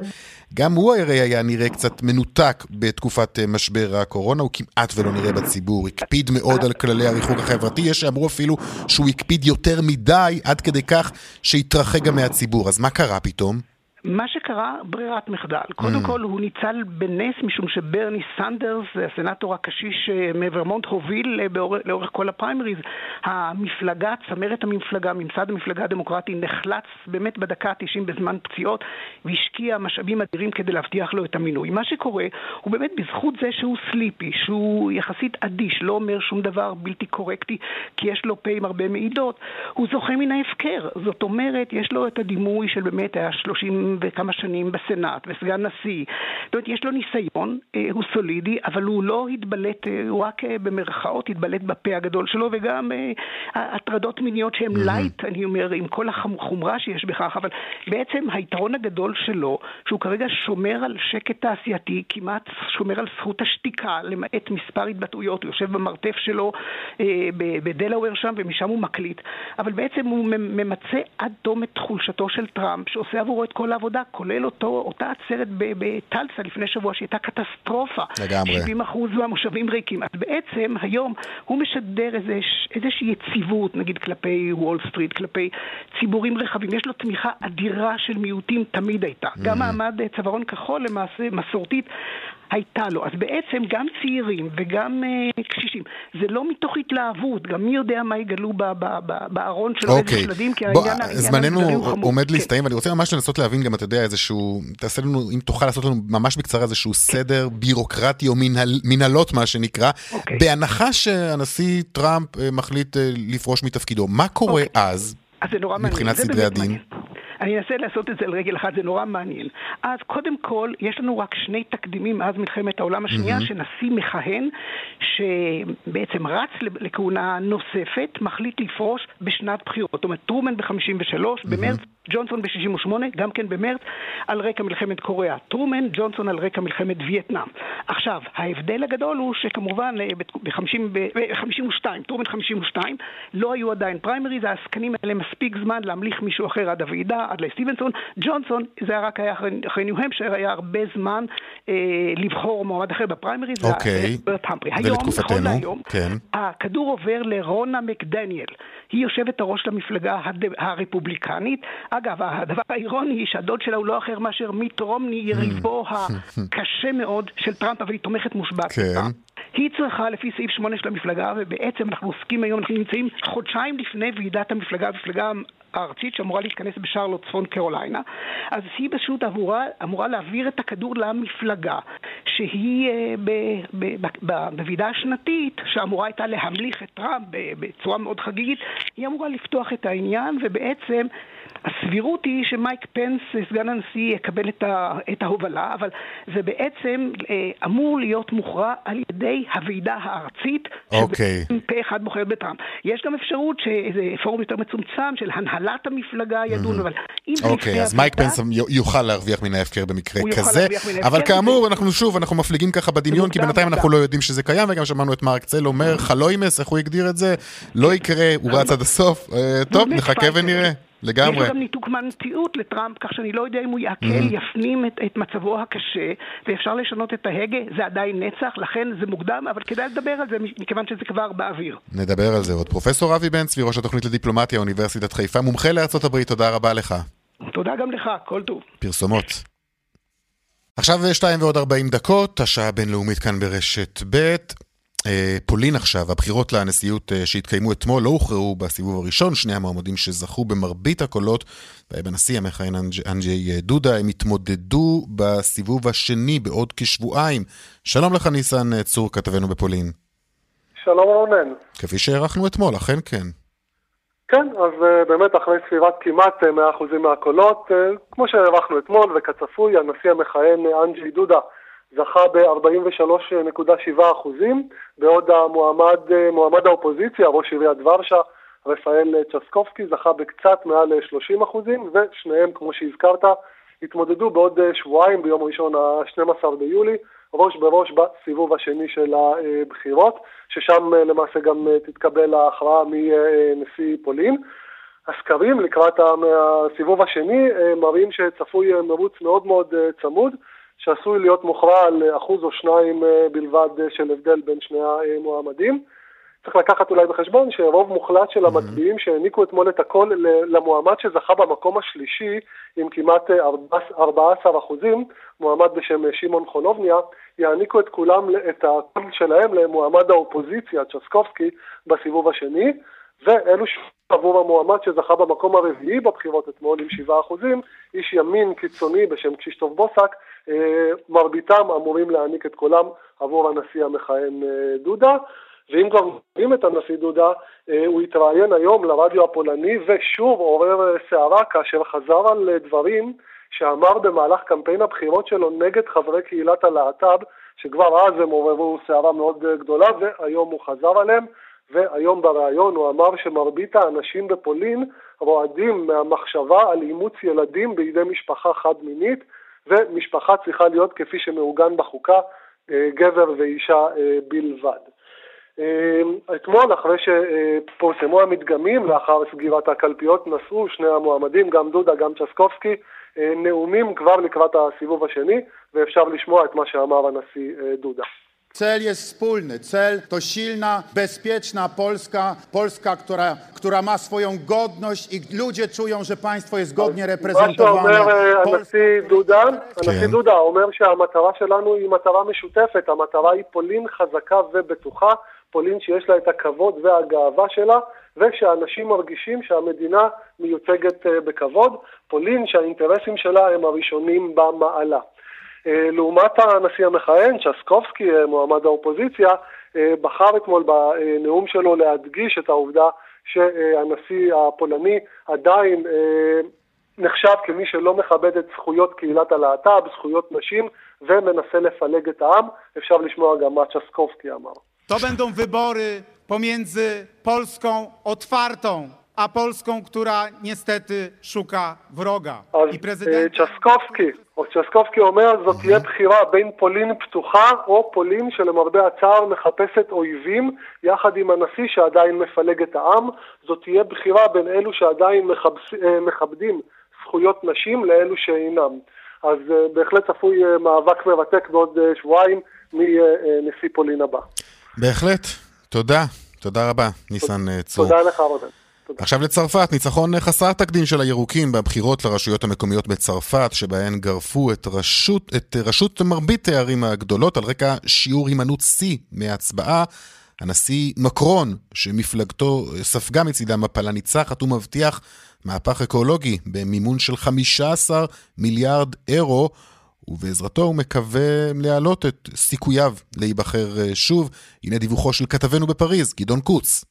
גם הוא הרי היה נראה קצת מנותק בתקופת אה, משבר הקורונה, הוא כמעט ולא נראה בציבור, הקפיד מאוד על כללי הריחוק החברתי, יש שאמרו אפילו שהוא הקפיד יותר מדי, עד כדי כך שהתרחק גם מהציבור, אז מה קרה פתאום? מה שקרה, ברירת מחדל. קודם mm. כל, הוא ניצל בנס משום שברני סנדרס, הסנאטור הקשיש אה, מוורמונט, הוביל אה, באור... לאורך כל הפריימריז. המפלגה, צמרת המפלגה, ממסד המפלגה הדמוקרטי, נחלץ באמת בדקה ה-90 בזמן פציעות, והשקיע משאבים אדירים כדי להבטיח לו את המינוי. מה שקורה, הוא באמת בזכות זה שהוא סליפי, שהוא יחסית אדיש, לא אומר שום דבר בלתי קורקטי, כי יש לו פה עם הרבה מעידות, הוא זוכה מן ההפקר. זאת אומרת, יש לו את הדימוי של באמת ה-30... וכמה שנים בסנאט וסגן נשיא. זאת אומרת, יש לו ניסיון, אה, הוא סולידי, אבל הוא לא התבלט, אה, הוא רק אה, במרכאות התבלט בפה הגדול שלו, וגם הטרדות מיניות שהן light, אני אומר, עם כל החומרה שיש בכך, אבל בעצם היתרון הגדול שלו, שהוא כרגע שומר על שקט תעשייתי, כמעט שומר על זכות השתיקה, למעט מספר התבטאויות, הוא יושב במרתף שלו בדלאוור שם, ומשם הוא מקליט, אבל בעצם הוא ממצה עד תום את חולשתו של טראמפ, שעושה עבורו את כל העבודה. העבודה, כולל אותו, אותה עצרת בטלסה לפני שבוע שהייתה קטסטרופה. לגמרי. 70% מהמושבים ריקים. אז בעצם היום הוא משדר איזה, איזושהי יציבות, נגיד כלפי וול סטריט, כלפי ציבורים רחבים. יש לו תמיכה אדירה של מיעוטים, תמיד הייתה. Mm-hmm. גם מעמד צווארון כחול למעשה, מסורתית, הייתה לו. אז בעצם גם צעירים וגם uh, קשישים, זה לא מתוך התלהבות, גם מי יודע מה יגלו בארון של אוקיי. איזה שלדים, כי העניין, העניין זמננו עומד כן. להסתיים, ואני רוצה ממש לנסות להבין גם, אתה יודע, איזשהו, תעשה לנו, אם תוכל לעשות לנו ממש בקצרה איזשהו. סדר בירוקרטי או מנהל, מנהלות, מה שנקרא, אוקיי. בהנחה שהנשיא טראמפ אה, מחליט אה, לפרוש מתפקידו, מה קורה אוקיי. אז? אז. מבחינת סדרי הדין? מעניין. אני אנסה לעשות את זה על רגל אחת, זה נורא מעניין. אז קודם כל, יש לנו רק שני תקדימים מאז מלחמת העולם השנייה, mm-hmm. שנשיא מכהן, שבעצם רץ לכהונה נוספת, מחליט לפרוש בשנת בחירות. זאת אומרת, טרומן ב-53, mm-hmm. במרץ ג'ונסון ב-68, גם כן במרץ, על רקע מלחמת קוריאה. טרומן, ג'ונסון על רקע מלחמת וייטנאם. עכשיו, ההבדל הגדול הוא שכמובן ב-52, אה, טרומן 52, לא היו עדיין פריימריז, העסקנים האלה מספיק זמן להמליך מישהו אחר עד הוועידה, עד לסטיבנסון. ג'ונסון, זה רק היה אחרי, אחרי ניו-המפשר, היה הרבה זמן אה, לבחור מועמד אחר בפריימריז. אוקיי, ולתקופתנו, היום, כן. הכדור עובר לרונה מקדניאל. היא יושבת הראש למפלגה הד... הרפובליקנית. אגב, הדבר האירוני שהדוד שלה הוא לא אחר מאשר מיט רומני, יריבו הקשה מאוד של טראמפ, אבל היא תומכת מושבעת. כן. היא צריכה, לפי סעיף 8 של המפלגה, ובעצם אנחנו עוסקים היום, אנחנו נמצאים חודשיים לפני ועידת המפלגה, המפלגה הארצית שאמורה להתכנס בשרלוט, צפון קרוליינה, אז היא פשוט אמורה, אמורה להעביר את הכדור למפלגה, שהיא אה, בוועידה השנתית, שאמורה הייתה להמליך את טראמפ בצורה מאוד חגיגית, היא אמורה לפתוח את העניין, ובעצם הסבירות היא שמייק פנס, סגן הנשיא, יקבל את, ה, את ההובלה, אבל זה בעצם אה, אמור להיות מוכרע על ידי הוועידה הארצית, אוקיי. פה אחד בוחר בטראמפ. יש גם אפשרות שאיזה פורום יותר מצומצם של הנהלת המפלגה ידון, mm-hmm. אבל אם זה אוקיי, אז מייק פנס יוכל להרוויח מן ההפקר במקרה כזה, אבל כאמור, אנחנו שוב, אנחנו מפליגים ככה בדמיון, כי בינתיים אנחנו לא יודעים שזה קיים, וגם שמענו את מרק צל אומר, חלוימס, איך הוא הגדיר את זה? לא יקרה, הוא רץ עד הסוף. אה, טוב, נחכה ונראה. לגמרי. יש לו גם ניתוק מהנשיאות לטראמפ, כך שאני לא יודע אם הוא יעכל, mm-hmm. יפנים את, את מצבו הקשה, ואפשר לשנות את ההגה, זה עדיין נצח, לכן זה מוקדם, אבל כדאי לדבר על זה, מכיוון שזה כבר באוויר. נדבר על זה עוד. פרופסור אבי בן צבי, ראש התוכנית לדיפלומטיה, אוניברסיטת חיפה, מומחה לארצות הברית, תודה רבה לך. תודה גם לך, כל טוב. פרסומות. עכשיו שתיים ועוד ארבעים דקות, השעה הבינלאומית כאן ברשת ב'. אה, פולין עכשיו, הבחירות לנשיאות אה, שהתקיימו אתמול לא הוכרעו בסיבוב הראשון, שני המועמדים שזכו במרבית הקולות, בנשיא המכהן אנג'י דודה, הם התמודדו בסיבוב השני בעוד כשבועיים. שלום לך ניסן אה, צור, כתבנו בפולין. שלום רונן. כפי שהערכנו אתמול, אכן כן. כן, אז באמת אחרי ספירת כמעט 100% מהקולות, כמו שהערכנו אתמול וכצפוי, הנשיא המכהן אנג'י דודה זכה ב-43.7 אחוזים, בעוד המועמד, מועמד האופוזיציה, ראש עיריית ורשה, רפאל צ'סקובסקי, זכה בקצת מעל 30 אחוזים, ושניהם, כמו שהזכרת, התמודדו בעוד שבועיים, ביום ראשון ה-12 ביולי, ראש בראש בסיבוב השני של הבחירות, ששם למעשה גם תתקבל ההכרעה מנשיא פולין. הסקרים לקראת הסיבוב השני מראים שצפוי מרוץ מאוד מאוד צמוד, שעשוי להיות מוכרע על אחוז או שניים בלבד של הבדל בין שני המועמדים. צריך לקחת אולי בחשבון שרוב מוחלט של המצביעים שהעניקו אתמול את הכל למועמד שזכה במקום השלישי עם כמעט 14 אחוזים, מועמד בשם שמעון חולובניה, יעניקו את כולם, את הקול שלהם למועמד האופוזיציה, צ'סקובסקי, בסיבוב השני, ואלו עבור המועמד שזכה במקום הרביעי בבחירות אתמול עם 7 אחוזים, איש ימין קיצוני בשם קשישטוף בוסק, אה, מרביתם אמורים להעניק את קולם עבור הנשיא המכהן אה, דודה. ואם כבר מביאים את הנשיא דודה, אה, הוא התראיין היום לרדיו הפולני ושוב עורר סערה כאשר חזר על דברים שאמר במהלך קמפיין הבחירות שלו נגד חברי קהילת הלהט"ב, שכבר אז הם עוררו סערה מאוד גדולה והיום הוא חזר עליהם. והיום בריאיון הוא אמר שמרבית האנשים בפולין רועדים מהמחשבה על אימוץ ילדים בידי משפחה חד-מינית, ומשפחה צריכה להיות כפי שמעוגן בחוקה, אה, גבר ואישה אה, בלבד. אה, אתמול, אחרי שפורסמו המדגמים לאחר סגירת הקלפיות, נשאו שני המועמדים, גם דודה, גם צ'סקובסקי, נאומים כבר לקראת הסיבוב השני, ואפשר לשמוע את מה שאמר הנשיא דודה. Cel jest wspólny. Cel to silna, bezpieczna Polska, Polska, która, która ma swoją godność i ludzie czują, że państwo jest godnie reprezentowane. מה שאומר הנשיא דודה, הנשיא דודה אומר שהמטרה שלנו היא מטרה משותפת, המטרה היא פולין חזקה ובטוחה, פולין שיש לה את הכבוד והגאווה שלה, ושאנשים מרגישים שהמדינה מיוצגת בכבוד, פולין שהאינטרסים שלה הם הראשונים במעלה. לעומת הנשיא המכהן, צ'סקובסקי, מועמד האופוזיציה, בחר אתמול בנאום שלו להדגיש את העובדה שהנשיא הפולני עדיין נחשב כמי שלא מכבד את זכויות קהילת הלהט"ב, זכויות נשים, ומנסה לפלג את העם. אפשר לשמוע גם מה צ'סקובסקי אמר. To będą wybory pomiędzy Polską otwartą a Polską, która niestety szuka wroga. I prezydent... צ'סקובסקי, או צ'סקובסקי אומר, זאת תהיה בחירה בין פולין פתוחה או פולין שלמרבה הצער מחפשת אויבים, יחד עם הנשיא שעדיין מפלג את העם. זאת תהיה בחירה בין אלו שעדיין מחבס... מכבדים זכויות נשים לאלו שאינם. אז בהחלט צפוי מאבק מרתק בעוד שבועיים מנשיא פולין הבא. בהחלט. תודה. תודה רבה, ניסן צור. תודה לך, רודן. עכשיו לצרפת, ניצחון חסר תקדים של הירוקים בבחירות לרשויות המקומיות בצרפת, שבהן גרפו את רשות, את רשות מרבית הערים הגדולות על רקע שיעור הימנעות שיא מהצבעה. הנשיא מקרון, שמפלגתו ספגה מצידה מפלה ניצחת, ומבטיח מהפך אקולוגי במימון של 15 מיליארד אירו, ובעזרתו הוא מקווה להעלות את סיכוייו להיבחר שוב. הנה דיווחו של כתבנו בפריז, גדעון קוץ.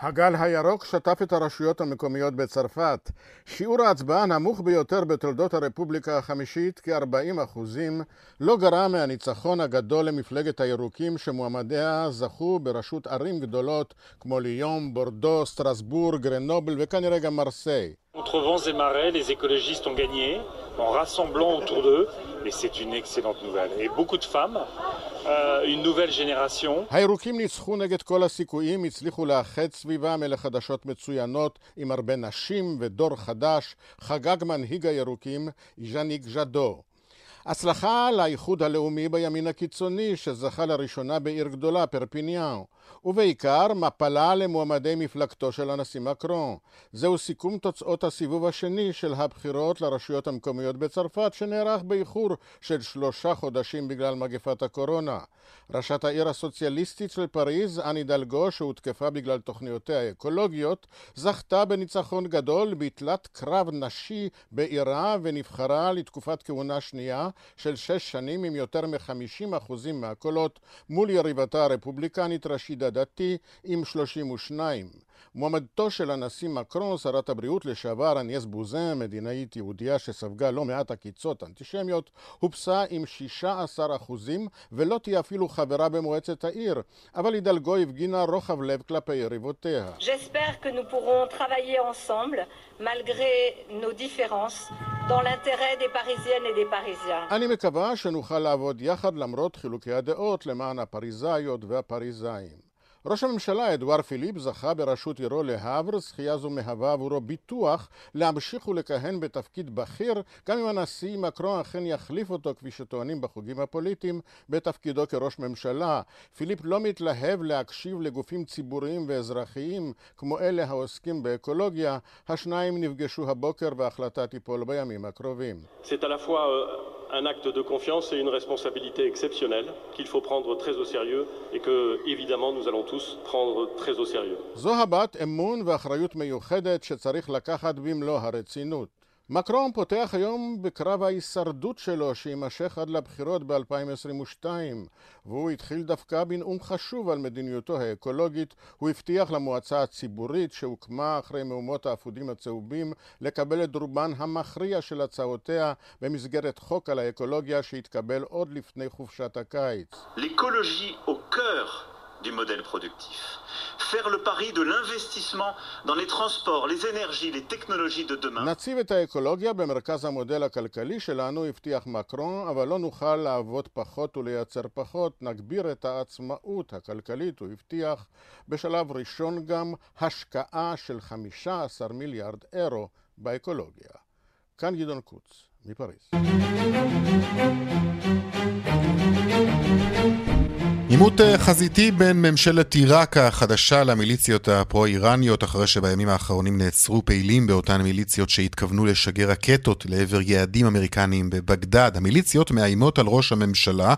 הגל הירוק שטף את הרשויות המקומיות בצרפת. שיעור ההצבעה הנמוך ביותר בתולדות הרפובליקה החמישית, כ-40 אחוזים, לא גרע מהניצחון הגדול למפלגת הירוקים שמועמדיה זכו בראשות ערים גדולות כמו ליום, בורדו, סטרסבורג, גרנובל וכנראה גם מרסיי. Contre vents et marées, les écologistes ont gagné en rassemblant autour d'eux, et c'est une excellente nouvelle. Et beaucoup de femmes, euh, une nouvelle génération. הירוקים ניצחו נגד כל הסיכויים, הצליחו לאחד סביבם אלה חדשות מצוינות עם הרבה נשים ודור חדש, חגג מנהיג הירוקים, יאניק ז'אדו. הצלחה לאיחוד הלאומי בימין הקיצוני שזכה לראשונה בעיר גדולה, פרפיניאן, ובעיקר מפלה למועמדי מפלגתו של הנשיא מקרון. זהו סיכום תוצאות הסיבוב השני של הבחירות לרשויות המקומיות בצרפת שנערך באיחור של שלושה חודשים בגלל מגפת הקורונה. ראשת העיר הסוציאליסטית של פריז, אן הידלגו, שהותקפה בגלל תוכניותיה האקולוגיות, זכתה בניצחון גדול בתלת קרב נשי בעירה ונבחרה לתקופת כהונה שנייה של שש שנים עם יותר מ-50% מהקולות מול יריבתה הרפובליקנית רשידה דתי עם 32. מועמדתו של הנשיא מקרון, שרת הבריאות לשעבר אניאס בוזן, מדינאית יהודייה שספגה לא מעט עקיצות אנטישמיות, הופסה עם 16 אחוזים ולא תהיה אפילו חברה במועצת העיר, אבל הידלגו הפגינה רוחב לב כלפי יריבותיה. J'espère que nous pourrons travailler ensemble, malgré nos différences, dans l'intérêt des Parisiennes et des Parisiens. אני מקווה שנוכל לעבוד יחד למרות חילוקי הדעות למען הפריזאיות והפריזאים. ראש הממשלה אדואר פיליפ זכה בראשות עירו להבר, זכייה זו מהווה עבורו ביטוח להמשיך ולכהן בתפקיד בכיר, גם אם הנשיא מקרון אכן יחליף אותו, כפי שטוענים בחוגים הפוליטיים, בתפקידו כראש ממשלה. פיליפ לא מתלהב להקשיב לגופים ציבוריים ואזרחיים כמו אלה העוסקים באקולוגיה. השניים נפגשו הבוקר וההחלטה תיפול בימים הקרובים. un acte de confiance et une responsabilité exceptionnelle qu'il faut prendre très au sérieux et que, évidemment, nous allons tous prendre très au sérieux. זו הבעת אמון ואחריות מיוחדת שצריך לקחת במלוא הרצינות. מקרון פותח היום בקרב ההישרדות שלו שיימשך עד לבחירות ב-2022 והוא התחיל דווקא בנאום חשוב על מדיניותו האקולוגית הוא הבטיח למועצה הציבורית שהוקמה אחרי מהומות האפודים הצהובים לקבל את רובן המכריע של הצעותיה במסגרת חוק על האקולוגיה שהתקבל עוד לפני חופשת הקיץ. L'écologie au cœur du modèle productif. Faire le pari de l'investissement dans les transports, les énergies, les technologies de demain. נציב את האקולוגיה במרכז המודל הכלכלי שלנו, הבטיח מקרון, אבל לא נוכל לעבוד פחות ולייצר פחות. נגביר את העצמאות הכלכלית, הוא הבטיח. בשלב ראשון גם השקעה של 15 מיליארד אירו באקולוגיה. כאן גדעון קוץ, מפריז. עימות אה, חזיתי בין ממשלת עיראק החדשה למיליציות הפרו-איראניות אחרי שבימים האחרונים נעצרו פעילים באותן מיליציות שהתכוונו לשגר רקטות לעבר יעדים אמריקניים בבגדד. המיליציות מאיימות על ראש הממשלה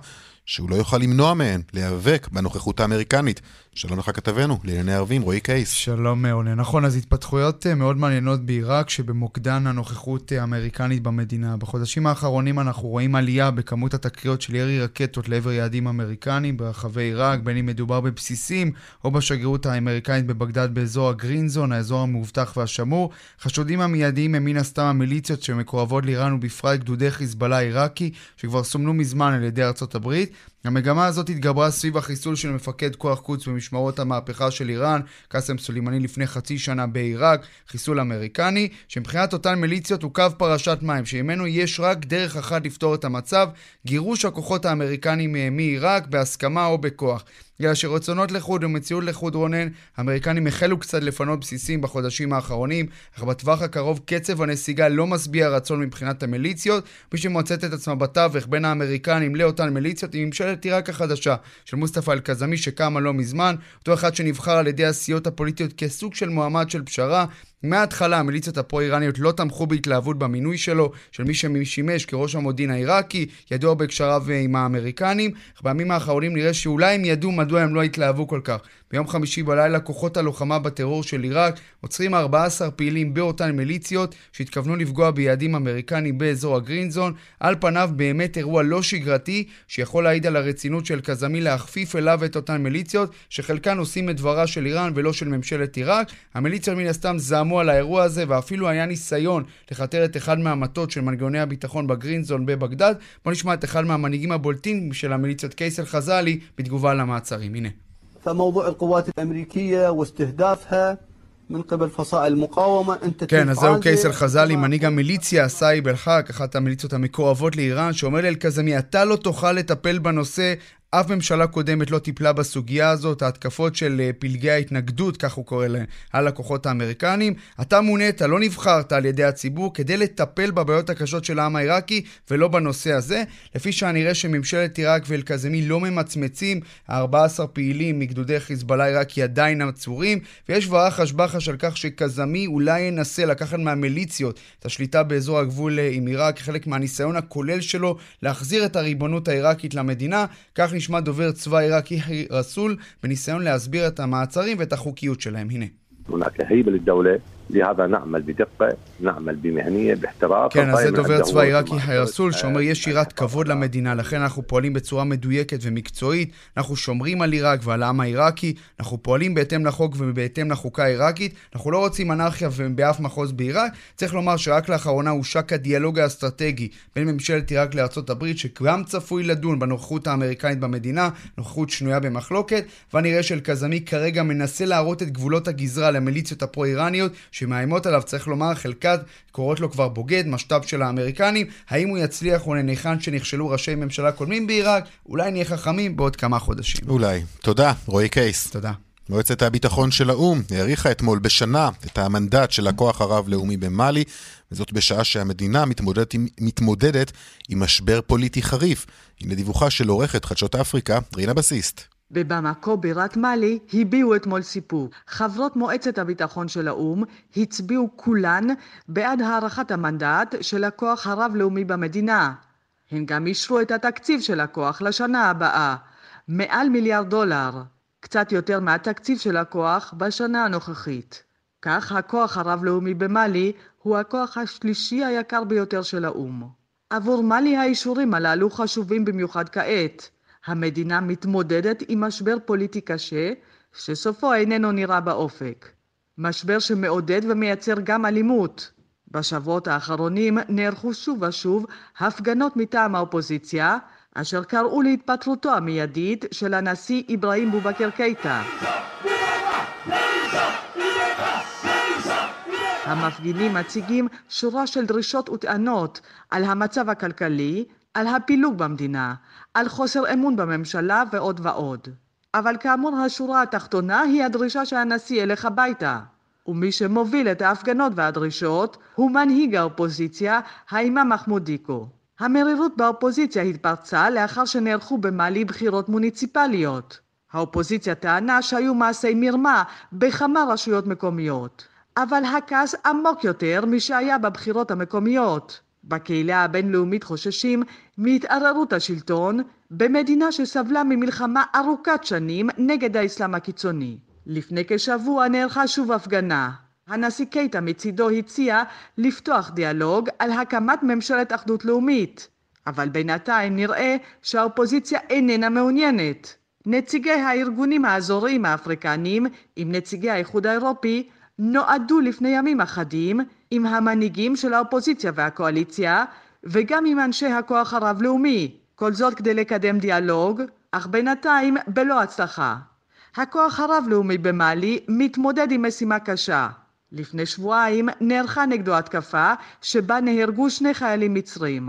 שהוא לא יוכל למנוע מהן להיאבק בנוכחות האמריקנית. שלום לך כתבנו, לענייני ערבים, רועי קייס. שלום מעולה. נכון, אז התפתחויות אה, מאוד מעניינות בעיראק, שבמוקדן הנוכחות אה, האמריקנית במדינה. בחודשים האחרונים אנחנו רואים עלייה בכמות התקריות של ירי רקטות לעבר יעדים אמריקניים ברחבי עיראק, בין אם מדובר בבסיסים או בשגרירות האמריקנית בבגדד באזור הגרינזון, האזור המאובטח והשמור. חשודים המיידיים הם מן הסתם המיליציות שמקורבות לאיראן ובפרט גדודי חיזבאללה עיראקי, שכבר סומנו מזמן על ידי ארצות הברית. המגמה הזאת התגברה סביב החיסול של מפקד כוח קודס במשמרות המהפכה של איראן, קאסם סולימני לפני חצי שנה בעיראק, חיסול אמריקני, שמבחינת אותן מיליציות הוא קו פרשת מים, שממנו יש רק דרך אחת לפתור את המצב, גירוש הכוחות האמריקניים מעיראק בהסכמה או בכוח. אלא שרצונות לחוד ומציאות לחוד רונן, האמריקנים החלו קצת לפנות בסיסים בחודשים האחרונים, אך בטווח הקרוב קצב הנסיגה לא משביע רצון מבחינת המיליציות, מי שמוצאת את עצמה בתווך בין האמריקנים לאותן מיליציות היא ממשלת עיראק החדשה של מוסטפא אל-קזמי שקמה לא מזמן, אותו אחד שנבחר על ידי הסיעות הפוליטיות כסוג של מועמד של פשרה, מההתחלה המיליציות הפרו-איראניות לא תמכו בהתלהבות במינוי שלו, של מי ששימש כראש המודיעין העיראקי, ידוע בהקשריו עם האמריקנים, אך בימים האחרונים נראה שאולי הם ידעו מדוע הם לא התלהבו כל כך. ביום חמישי בלילה כוחות הלוחמה בטרור של עיראק עוצרים 14 פעילים באותן מיליציות שהתכוונו לפגוע ביעדים אמריקנים באזור הגרינזון. על פניו באמת אירוע לא שגרתי שיכול להעיד על הרצינות של קזמי להכפיף אליו את אותן מיליציות שחלקן עושים את דברה של איראן ולא של ממשלת עיראק. המיליציות מן הסתם זעמו על האירוע הזה ואפילו היה ניסיון לכתר את אחד מהמטות של מנגנוני הביטחון בגרינזון בבגדד. בוא נשמע את אחד מהמנהיגים הבולטים של המיליציות קייסל חזאלי בתגובה למעצרים. הנה. فموضوع القوات الأمريكية واستهدافها من قبل فصائل المقاومة أنت כן, אז זהו קייסר חזאלי, מנהיג המיליציה, סאיב אל-חאק, אחת המיליציות המקורבות לאיראן, שאומר לאל-קזמי, אתה לא תוכל לטפל בנושא אף ממשלה קודמת לא טיפלה בסוגיה הזאת, ההתקפות של אה, פלגי ההתנגדות, כך הוא קורא להם, על הכוחות האמריקנים. אתה מונית, לא נבחרת על ידי הציבור כדי לטפל בבעיות הקשות של העם העיראקי ולא בנושא הזה. לפי שהנראה שממשלת עיראק ואל-קזמי לא ממצמצים, ה-14 פעילים מגדודי חיזבאללה עיראקי עדיין עצורים, ויש כבר חש בחש על כך שקזמי אולי ינסה לקחת מהמיליציות את השליטה באזור הגבול אה, עם עיראק, כחלק מהניסיון הכולל שלו להחזיר את הריבונות העיראקית למדינה. כך נשמע דובר צבא עיראק יחי רסול בניסיון להסביר את המעצרים ואת החוקיות שלהם. הנה. לهذا נעמל בדקה, נעמל במהניה, בהחתרף. כן, אז זה דובר צבא עיראקי חירסול, שאומר, יש יראת כבוד למדינה, לכן אנחנו פועלים בצורה מדויקת ומקצועית, אנחנו שומרים על עיראק ועל העם העיראקי, אנחנו פועלים בהתאם לחוק ובהתאם לחוקה העיראקית, אנחנו לא רוצים אנרכיה באף מחוז בעיראק. צריך לומר שרק לאחרונה הושק הדיאלוג האסטרטגי בין ממשלת עיראק לארצות הברית, שגם צפוי לדון בנוכחות האמריקנית במדינה, נוכחות שנויה במחלוקת, והנראה של קזמי כרגע מנסה להראות את גבולות הגזרה למיליציות הפרו-איראניות, שמאיימות עליו, צריך לומר, חלקת קוראות לו כבר בוגד, משת"פ של האמריקנים. האם הוא יצליח או לניחן שנכשלו ראשי ממשלה קודמים בעיראק? אולי נהיה חכמים בעוד כמה חודשים. אולי. תודה, רועי קייס. תודה. מועצת הביטחון של האו"ם האריכה אתמול בשנה את המנדט של הכוח הרב-לאומי במאלי, וזאת בשעה שהמדינה מתמודדת עם, מתמודדת עם משבר פוליטי חריף. הנה דיווחה של עורכת חדשות אפריקה, רינה בסיסט. בבמקו בירת מאלי הביעו אתמול סיפור. חברות מועצת הביטחון של האו"ם הצביעו כולן בעד הארכת המנדט של הכוח הרב-לאומי במדינה. הן גם אישרו את התקציב של הכוח לשנה הבאה, מעל מיליארד דולר, קצת יותר מהתקציב של הכוח בשנה הנוכחית. כך הכוח הרב-לאומי במאלי הוא הכוח השלישי היקר ביותר של האו"ם. עבור מאלי האישורים הללו חשובים במיוחד כעת. המדינה מתמודדת עם משבר פוליטי קשה, שסופו איננו נראה באופק. משבר שמעודד ומייצר גם אלימות. בשבועות האחרונים נערכו שוב ושוב הפגנות מטעם האופוזיציה, אשר קראו להתפטרותו המיידית של הנשיא אברהים בובקר קייטה. המפגינים מציגים שורה של דרישות וטענות על המצב הכלכלי, על הפילוג במדינה, על חוסר אמון בממשלה ועוד ועוד. אבל כאמור השורה התחתונה היא הדרישה שהנשיא ילך הביתה. ומי שמוביל את ההפגנות והדרישות הוא מנהיג האופוזיציה, האימאם מחמוד דיקו. המרירות באופוזיציה התפרצה לאחר שנערכו במאלי בחירות מוניציפליות. האופוזיציה טענה שהיו מעשי מרמה בכמה רשויות מקומיות. אבל הכעס עמוק יותר משהיה בבחירות המקומיות. בקהילה הבינלאומית חוששים מהתערערות השלטון במדינה שסבלה ממלחמה ארוכת שנים נגד האסלאם הקיצוני. לפני כשבוע נערכה שוב הפגנה. הנשיא קייטה מצידו הציע לפתוח דיאלוג על הקמת ממשלת אחדות לאומית, אבל בינתיים נראה שהאופוזיציה איננה מעוניינת. נציגי הארגונים האזוריים האפריקניים עם נציגי האיחוד האירופי נועדו לפני ימים אחדים עם המנהיגים של האופוזיציה והקואליציה וגם עם אנשי הכוח הרב-לאומי, כל זאת כדי לקדם דיאלוג, אך בינתיים בלא הצלחה. הכוח הרב-לאומי במאלי מתמודד עם משימה קשה. לפני שבועיים נערכה נגדו התקפה שבה נהרגו שני חיילים מצרים.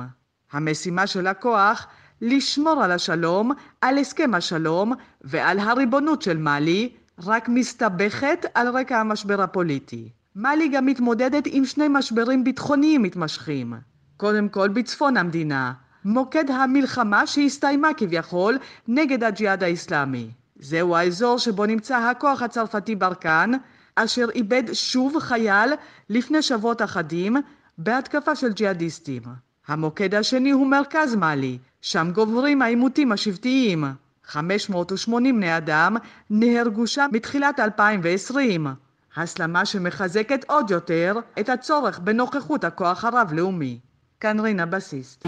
המשימה של הכוח לשמור על השלום, על הסכם השלום ועל הריבונות של מאלי רק מסתבכת על רקע המשבר הפוליטי. מאלי גם מתמודדת עם שני משברים ביטחוניים מתמשכים. קודם כל בצפון המדינה, מוקד המלחמה שהסתיימה כביכול נגד הג'יהאד האסלאמי. זהו האזור שבו נמצא הכוח הצרפתי ברקן, אשר איבד שוב חייל לפני שבועות אחדים בהתקפה של ג'יהאדיסטים. המוקד השני הוא מרכז מאלי, שם גוברים העימותים השבטיים. 580 בני אדם נהרגו שם מתחילת 2020, הסלמה שמחזקת עוד יותר את הצורך בנוכחות הכוח הרב-לאומי. כאן רינה בסיסט.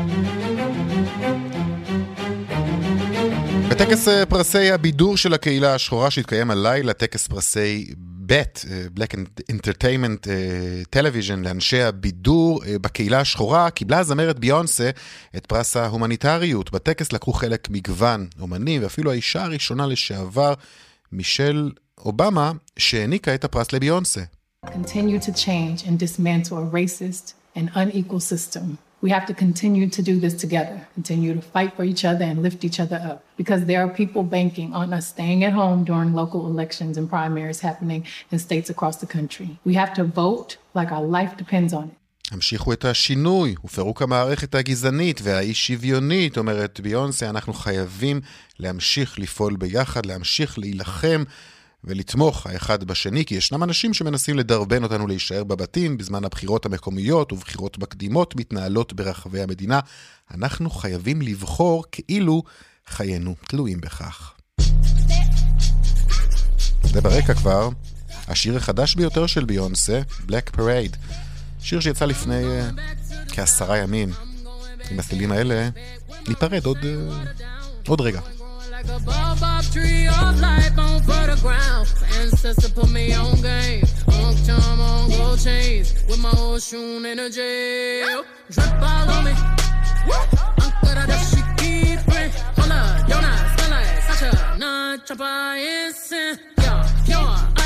בטקס אה, פרסי הבידור של הקהילה השחורה שהתקיים הלילה, טקס פרסי בט, אה, Black Entertainment אה, Television לאנשי הבידור בקהילה השחורה, קיבלה הזמרת ביונסה את פרס ההומניטריות. בטקס לקחו חלק מגוון אומנים, ואפילו האישה הראשונה לשעבר, מישל אובמה, שהעניקה את הפרס לביונסה. Continue to change and dismantle a racist and unequal system. We have to continue to do this together, continue to fight for each other and lift each other up because there are people banking on us staying at home during local elections and primaries happening in states across the country. We have to vote like our life depends on it. המשיכו את השינוי ופירוק המערכת הגזענית והאי שוויונית, אומרת ביונסה, אנחנו חייבים להמשיך לפעול ביחד, להמשיך להילחם ולתמוך האחד בשני, כי ישנם אנשים שמנסים לדרבן אותנו להישאר בבתים בזמן הבחירות המקומיות ובחירות מקדימות מתנהלות ברחבי המדינה. אנחנו חייבים לבחור כאילו חיינו תלויים בכך. זה ברקע כבר, השיר החדש ביותר של ביונסה, Black Parade. שיר שיצא לפני uh, כעשרה ימים. עם הסלילים האלה, ניפרד עוד, uh, עוד רגע. Like a bob tree of life on fertile ground. Ancestor put me on game. On charm, on gold chains. With my ocean energy. Drip all on me. Ankara da shiki friend. Hola, Jonas, Stella, Sacha, Nah, Chapa, Ensign. Yeah, yeah.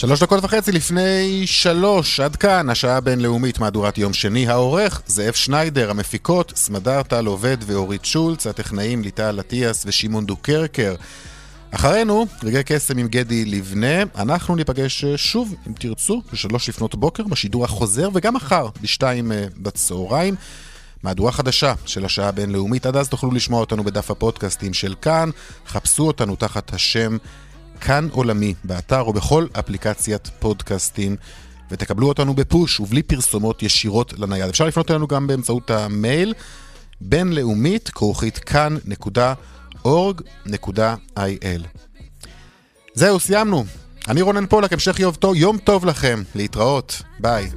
שלוש דקות וחצי לפני שלוש, עד כאן, השעה הבינלאומית, מהדורת יום שני. העורך, זאב שניידר, המפיקות, סמדר טל עובד ואורית שולץ, הטכנאים ליטל אטיאס ושמעון דוקרקר. אחרינו, רגעי קסם עם גדי לבנה, אנחנו ניפגש שוב, אם תרצו, בשלוש לפנות בוקר, בשידור החוזר, וגם מחר, בשתיים אה, בצהריים. מהדורה חדשה של השעה הבינלאומית, עד אז תוכלו לשמוע אותנו בדף הפודקאסטים של כאן, חפשו אותנו תחת השם כאן עולמי, באתר או בכל אפליקציית פודקאסטים, ותקבלו אותנו בפוש ובלי פרסומות ישירות לנייד. אפשר לפנות אלינו גם באמצעות המייל, בינלאומית, כרוכית כאן.org.il. זהו, סיימנו. אני רונן פולק, המשך יום טוב, יום טוב לכם, להתראות, ביי.